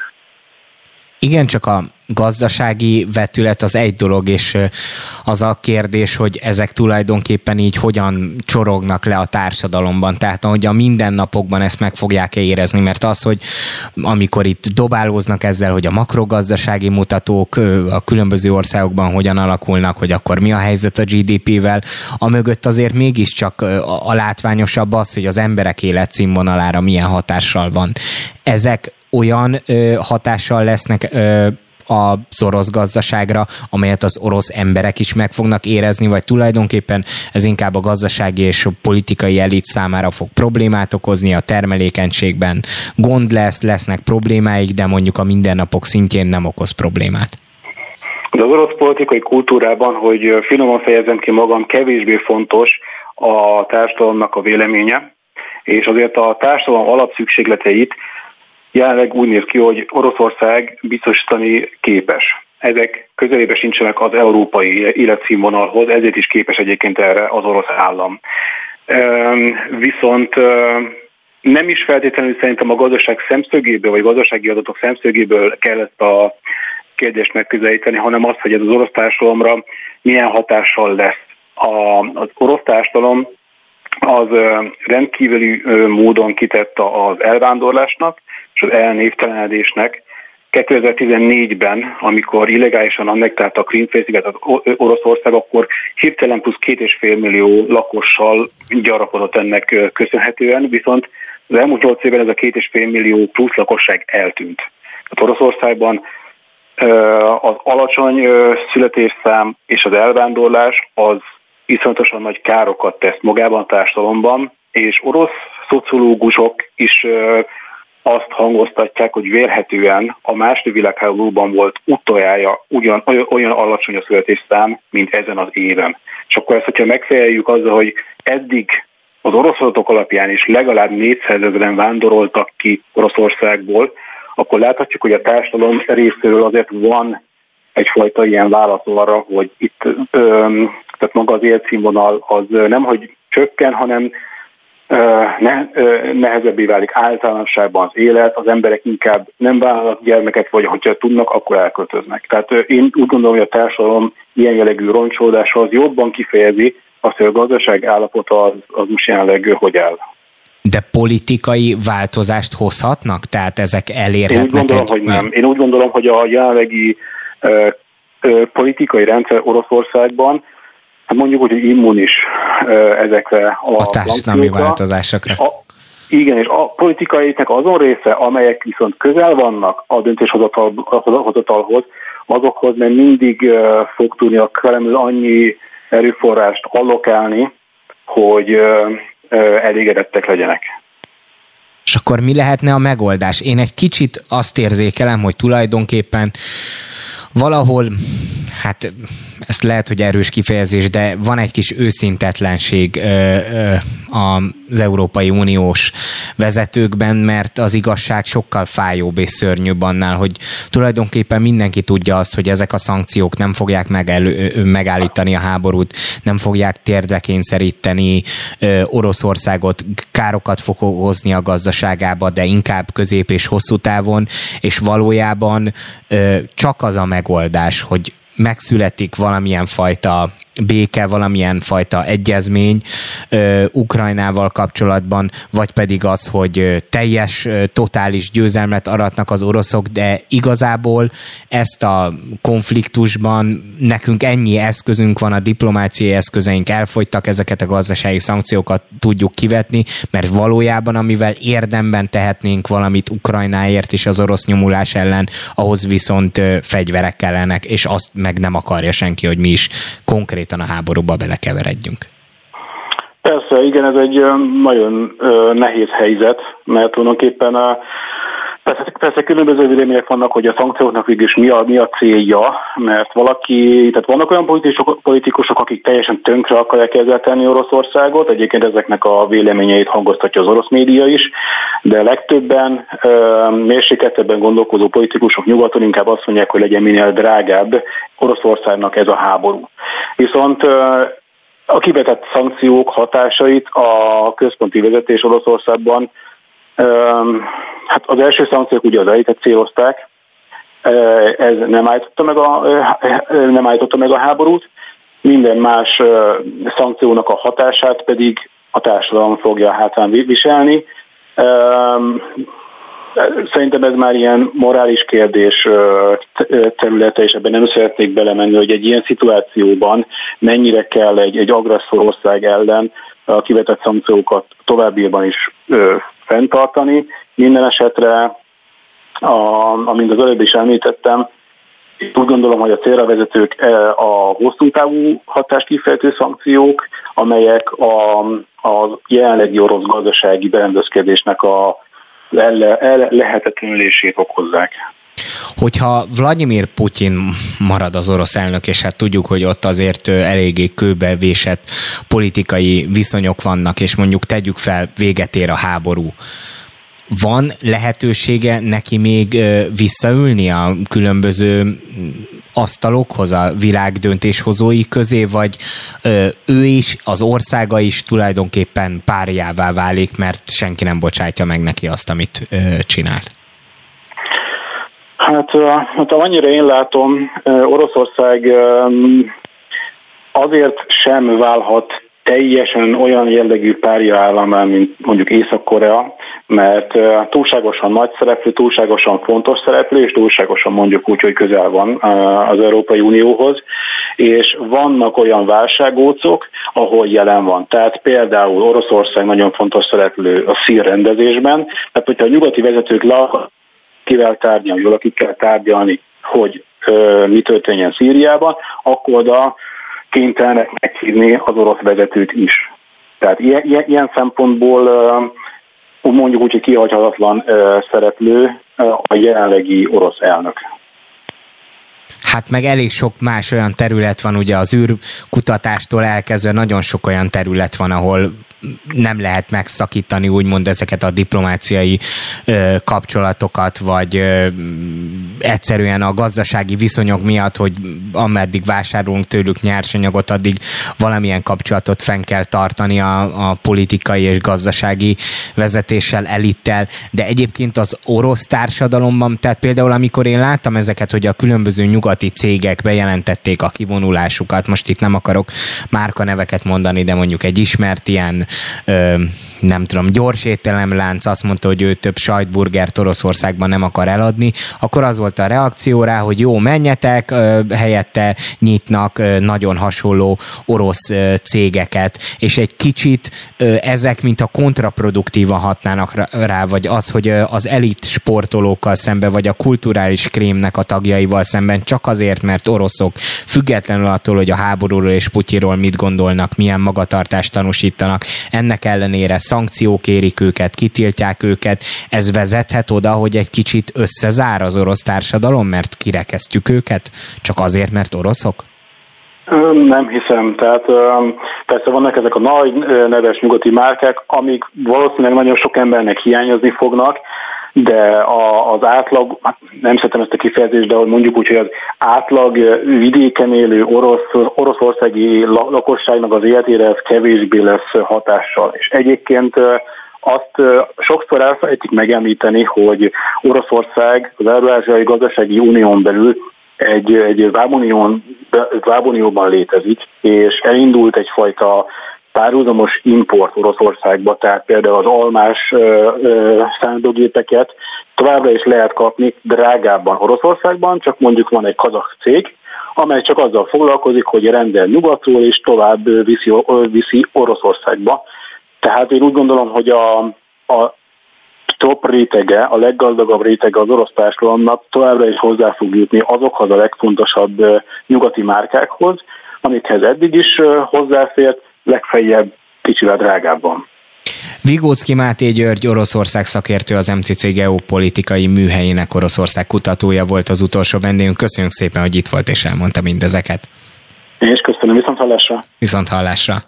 Igen, csak a gazdasági vetület az egy dolog, és az a kérdés, hogy ezek tulajdonképpen így hogyan csorognak le a társadalomban. Tehát, hogy a mindennapokban ezt meg fogják érezni, mert az, hogy amikor itt dobálóznak ezzel, hogy a makrogazdasági mutatók a különböző országokban hogyan alakulnak, hogy akkor mi a helyzet a GDP-vel, a mögött azért mégiscsak a látványosabb az, hogy az emberek életszínvonalára milyen hatással van. Ezek olyan ö, hatással lesznek ö, az orosz gazdaságra, amelyet az orosz emberek is meg fognak érezni, vagy tulajdonképpen ez inkább a gazdasági és a politikai elit számára fog problémát okozni a termelékenységben. Gond lesz, lesznek problémáik, de mondjuk a mindennapok szintjén nem okoz problémát. De az orosz politikai kultúrában, hogy finoman fejezem ki magam, kevésbé fontos a társadalomnak a véleménye, és azért a társadalom alapszükségleteit jelenleg úgy néz ki, hogy Oroszország biztosítani képes. Ezek közelébe sincsenek az európai életszínvonalhoz, ezért is képes egyébként erre az orosz állam. Viszont nem is feltétlenül szerintem a gazdaság szemszögéből, vagy gazdasági adatok szemszögéből kell ezt a kérdést megközelíteni, hanem azt, hogy ez az orosz társadalomra milyen hatással lesz. Az orosz társadalom az rendkívüli módon kitett az elvándorlásnak, és az elnévtelenedésnek. 2014-ben, amikor illegálisan annektálta a Krímfélszigetet Oroszország, akkor hirtelen plusz két és fél millió lakossal gyarapodott ennek köszönhetően, viszont az elmúlt 8 évben ez a két és fél millió plusz lakosság eltűnt. Tehát Oroszországban az alacsony születésszám és az elvándorlás az iszonyatosan nagy károkat tesz magában a társadalomban, és orosz szociológusok is azt hangoztatják, hogy vélhetően a második világháborúban volt utoljára ugyan, olyan alacsony a születésszám, mint ezen az éven. És akkor ezt, hogyha megfeleljük azzal, hogy eddig az orosz adatok alapján is legalább 400 ezeren vándoroltak ki Oroszországból, akkor láthatjuk, hogy a társadalom részéről azért van egyfajta ilyen válasz arra, hogy itt ö, tehát maga az életszínvonal az nem, hogy csökken, hanem ne, nehezebbé válik általánosságban az élet, az emberek inkább nem vállalnak gyermeket, vagy hogyha tudnak, akkor elköltöznek. Tehát én úgy gondolom, hogy a társadalom ilyen jellegű roncsolódása az jobban kifejezi azt, hogy a gazdaság állapota az, az most jelenleg hogy áll. De politikai változást hozhatnak? Tehát ezek elérhetnek? Én úgy gondolom, egy... hogy nem. Én úgy gondolom, hogy a jelenlegi politikai rendszer Oroszországban hát mondjuk úgy, hogy immunis ezekre a, a társadalmi változásokra. A, igen, és a politikaiknek azon része, amelyek viszont közel vannak a döntéshozatalhoz, azokhoz nem mindig fog tudni a Kreml annyi erőforrást allokálni, hogy elégedettek legyenek. És akkor mi lehetne a megoldás? Én egy kicsit azt érzékelem, hogy tulajdonképpen valahol, hát ezt lehet, hogy erős kifejezés, de van egy kis őszintetlenség ö, ö, az Európai Uniós vezetőkben, mert az igazság sokkal fájóbb és szörnyűbb annál, hogy tulajdonképpen mindenki tudja azt, hogy ezek a szankciók nem fogják megelő, megállítani a háborút, nem fogják térdre kényszeríteni Oroszországot, károkat fog hozni a gazdaságába, de inkább közép és hosszú távon, és valójában csak az a megoldás, hogy megszületik valamilyen fajta béke, valamilyen fajta egyezmény ö, Ukrajnával kapcsolatban, vagy pedig az, hogy teljes, totális győzelmet aratnak az oroszok, de igazából ezt a konfliktusban nekünk ennyi eszközünk van, a diplomáciai eszközeink elfogytak, ezeket a gazdasági szankciókat tudjuk kivetni, mert valójában amivel érdemben tehetnénk valamit Ukrajnáért és az orosz nyomulás ellen, ahhoz viszont fegyverek kellenek, és azt meg nem akarja senki, hogy mi is konkrét konkrétan a háborúba belekeveredjünk. Persze, igen, ez egy nagyon nehéz helyzet, mert tulajdonképpen a Persze, persze különböző vélemények vannak, hogy a szankcióknak is mi a, mi a célja, mert valaki, tehát vannak olyan politikusok, politikusok, akik teljesen tönkre akarják ezzel tenni Oroszországot, egyébként ezeknek a véleményeit hangoztatja az orosz média is, de legtöbben mérsékeltebben gondolkozó politikusok nyugaton inkább azt mondják, hogy legyen minél drágább Oroszországnak ez a háború. Viszont a kivetett szankciók hatásait a központi vezetés Oroszországban Hát az első szankciók ugye az elitet célozták, Ez nem állította meg a, nem állította meg a háborút, minden más szankciónak a hatását pedig a társadalom fogja hátán viselni. Szerintem ez már ilyen morális kérdés területe, és ebben nem szeretnék belemenni, hogy egy ilyen szituációban mennyire kell egy, egy agresszor ország ellen a kivetett szankciókat továbbiában is fenntartani. Minden esetre, a, amint az előbb is említettem, úgy gondolom, hogy a célra vezetők a hosszú távú hatást kifejtő szankciók, amelyek a, a jelenlegi orosz gazdasági berendezkedésnek a le, le, lehetetlenülését okozzák. Hogyha Vladimir Putyin marad az orosz elnök, és hát tudjuk, hogy ott azért eléggé kőbevésett politikai viszonyok vannak, és mondjuk tegyük fel, véget ér a háború, van lehetősége neki még visszaülni a különböző asztalokhoz, a világ döntéshozói közé, vagy ő is, az országa is tulajdonképpen párjává válik, mert senki nem bocsátja meg neki azt, amit csinált? Hát, hát annyira én látom, Oroszország azért sem válhat teljesen olyan jellegű párja államán, mint mondjuk Észak-Korea, mert túlságosan nagy szereplő, túlságosan fontos szereplő, és túlságosan mondjuk úgy, hogy közel van az Európai Unióhoz, és vannak olyan válságócok, ahol jelen van. Tehát például Oroszország nagyon fontos szereplő a szír rendezésben, tehát hogyha a nyugati vezetők le kivel tárgyalni, jól akik kell tárgyalni, hogy mi történjen Szíriában, akkor oda kénytelenek meghívni az orosz vezetőt is. Tehát ilyen, ilyen, ilyen szempontból mondjuk úgy, hogy kihagyhatatlan szereplő a jelenlegi orosz elnök. Hát meg elég sok más olyan terület van, ugye az űrkutatástól elkezdve nagyon sok olyan terület van, ahol nem lehet megszakítani úgymond ezeket a diplomáciai ö, kapcsolatokat, vagy ö, egyszerűen a gazdasági viszonyok miatt, hogy ameddig vásárolunk tőlük nyersanyagot, addig valamilyen kapcsolatot fenn kell tartani a, a politikai és gazdasági vezetéssel, elittel, de egyébként az orosz társadalomban, tehát például amikor én láttam ezeket, hogy a különböző nyugati cégek bejelentették a kivonulásukat, most itt nem akarok márkaneveket mondani, de mondjuk egy ismert ilyen nem tudom, gyors ételemlánc azt mondta, hogy ő több sajtburgert Oroszországban nem akar eladni, akkor az volt a reakció rá, hogy jó, menjetek, helyette nyitnak nagyon hasonló orosz cégeket, és egy kicsit ezek, mint a kontraproduktívan hatnának rá, vagy az, hogy az elit sportolókkal szemben, vagy a kulturális krémnek a tagjaival szemben csak azért, mert oroszok, függetlenül attól, hogy a háborúról és Putyiról mit gondolnak, milyen magatartást tanúsítanak, ennek ellenére szankciók érik őket, kitiltják őket, ez vezethet oda, hogy egy kicsit összezár az orosz társadalom, mert kirekesztjük őket, csak azért, mert oroszok? Nem hiszem. Tehát persze vannak ezek a nagy neves nyugati márkák, amik valószínűleg nagyon sok embernek hiányozni fognak, de a, az átlag, hát nem szeretem ezt a kifejezést, de mondjuk úgy, hogy az átlag vidéken élő orosz, oroszországi lakosságnak az életére ez kevésbé lesz hatással. És egyébként azt sokszor elfelejtik megemlíteni, hogy Oroszország az Eurázsiai Gazdasági Unión belül egy, egy vámunióban létezik, és elindult egyfajta párhuzamos import Oroszországba, tehát például az almás szándógépeket továbbra is lehet kapni drágábban Oroszországban, csak mondjuk van egy kazak cég, amely csak azzal foglalkozik, hogy rendel nyugatról és tovább viszi, viszi Oroszországba. Tehát én úgy gondolom, hogy a, a top rétege, a leggazdagabb rétege az orosz társadalomnak továbbra is hozzá fog jutni azokhoz a legfontosabb nyugati márkákhoz, amikhez eddig is hozzáfért, legfeljebb kicsivel drágábban. Vigócki Máté György, Oroszország szakértő, az MCC geopolitikai műhelyének Oroszország kutatója volt az utolsó vendégünk. Köszönjük szépen, hogy itt volt és elmondta mindezeket. Én is köszönöm, viszont hallásra. Viszont hallásra.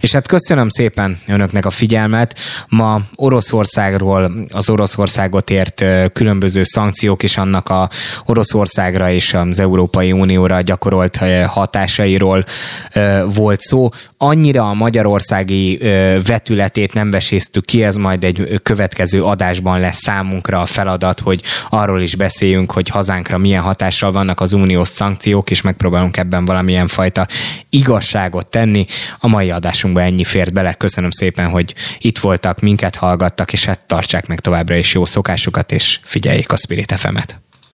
És hát köszönöm szépen önöknek a figyelmet. Ma Oroszországról, az Oroszországot ért különböző szankciók és annak a Oroszországra és az Európai Unióra gyakorolt hatásairól volt szó. Annyira a magyarországi vetületét nem veséztük ki, ez majd egy következő adásban lesz számunkra a feladat, hogy arról is beszéljünk, hogy hazánkra milyen hatással vannak az uniós szankciók, és megpróbálunk ebben valamilyen fajta igazságot tenni. A mai adásunkban ennyi fért bele. Köszönöm szépen, hogy itt voltak, minket hallgattak, és hát tartsák meg továbbra is jó szokásukat, és figyeljék a Spirit FM-et.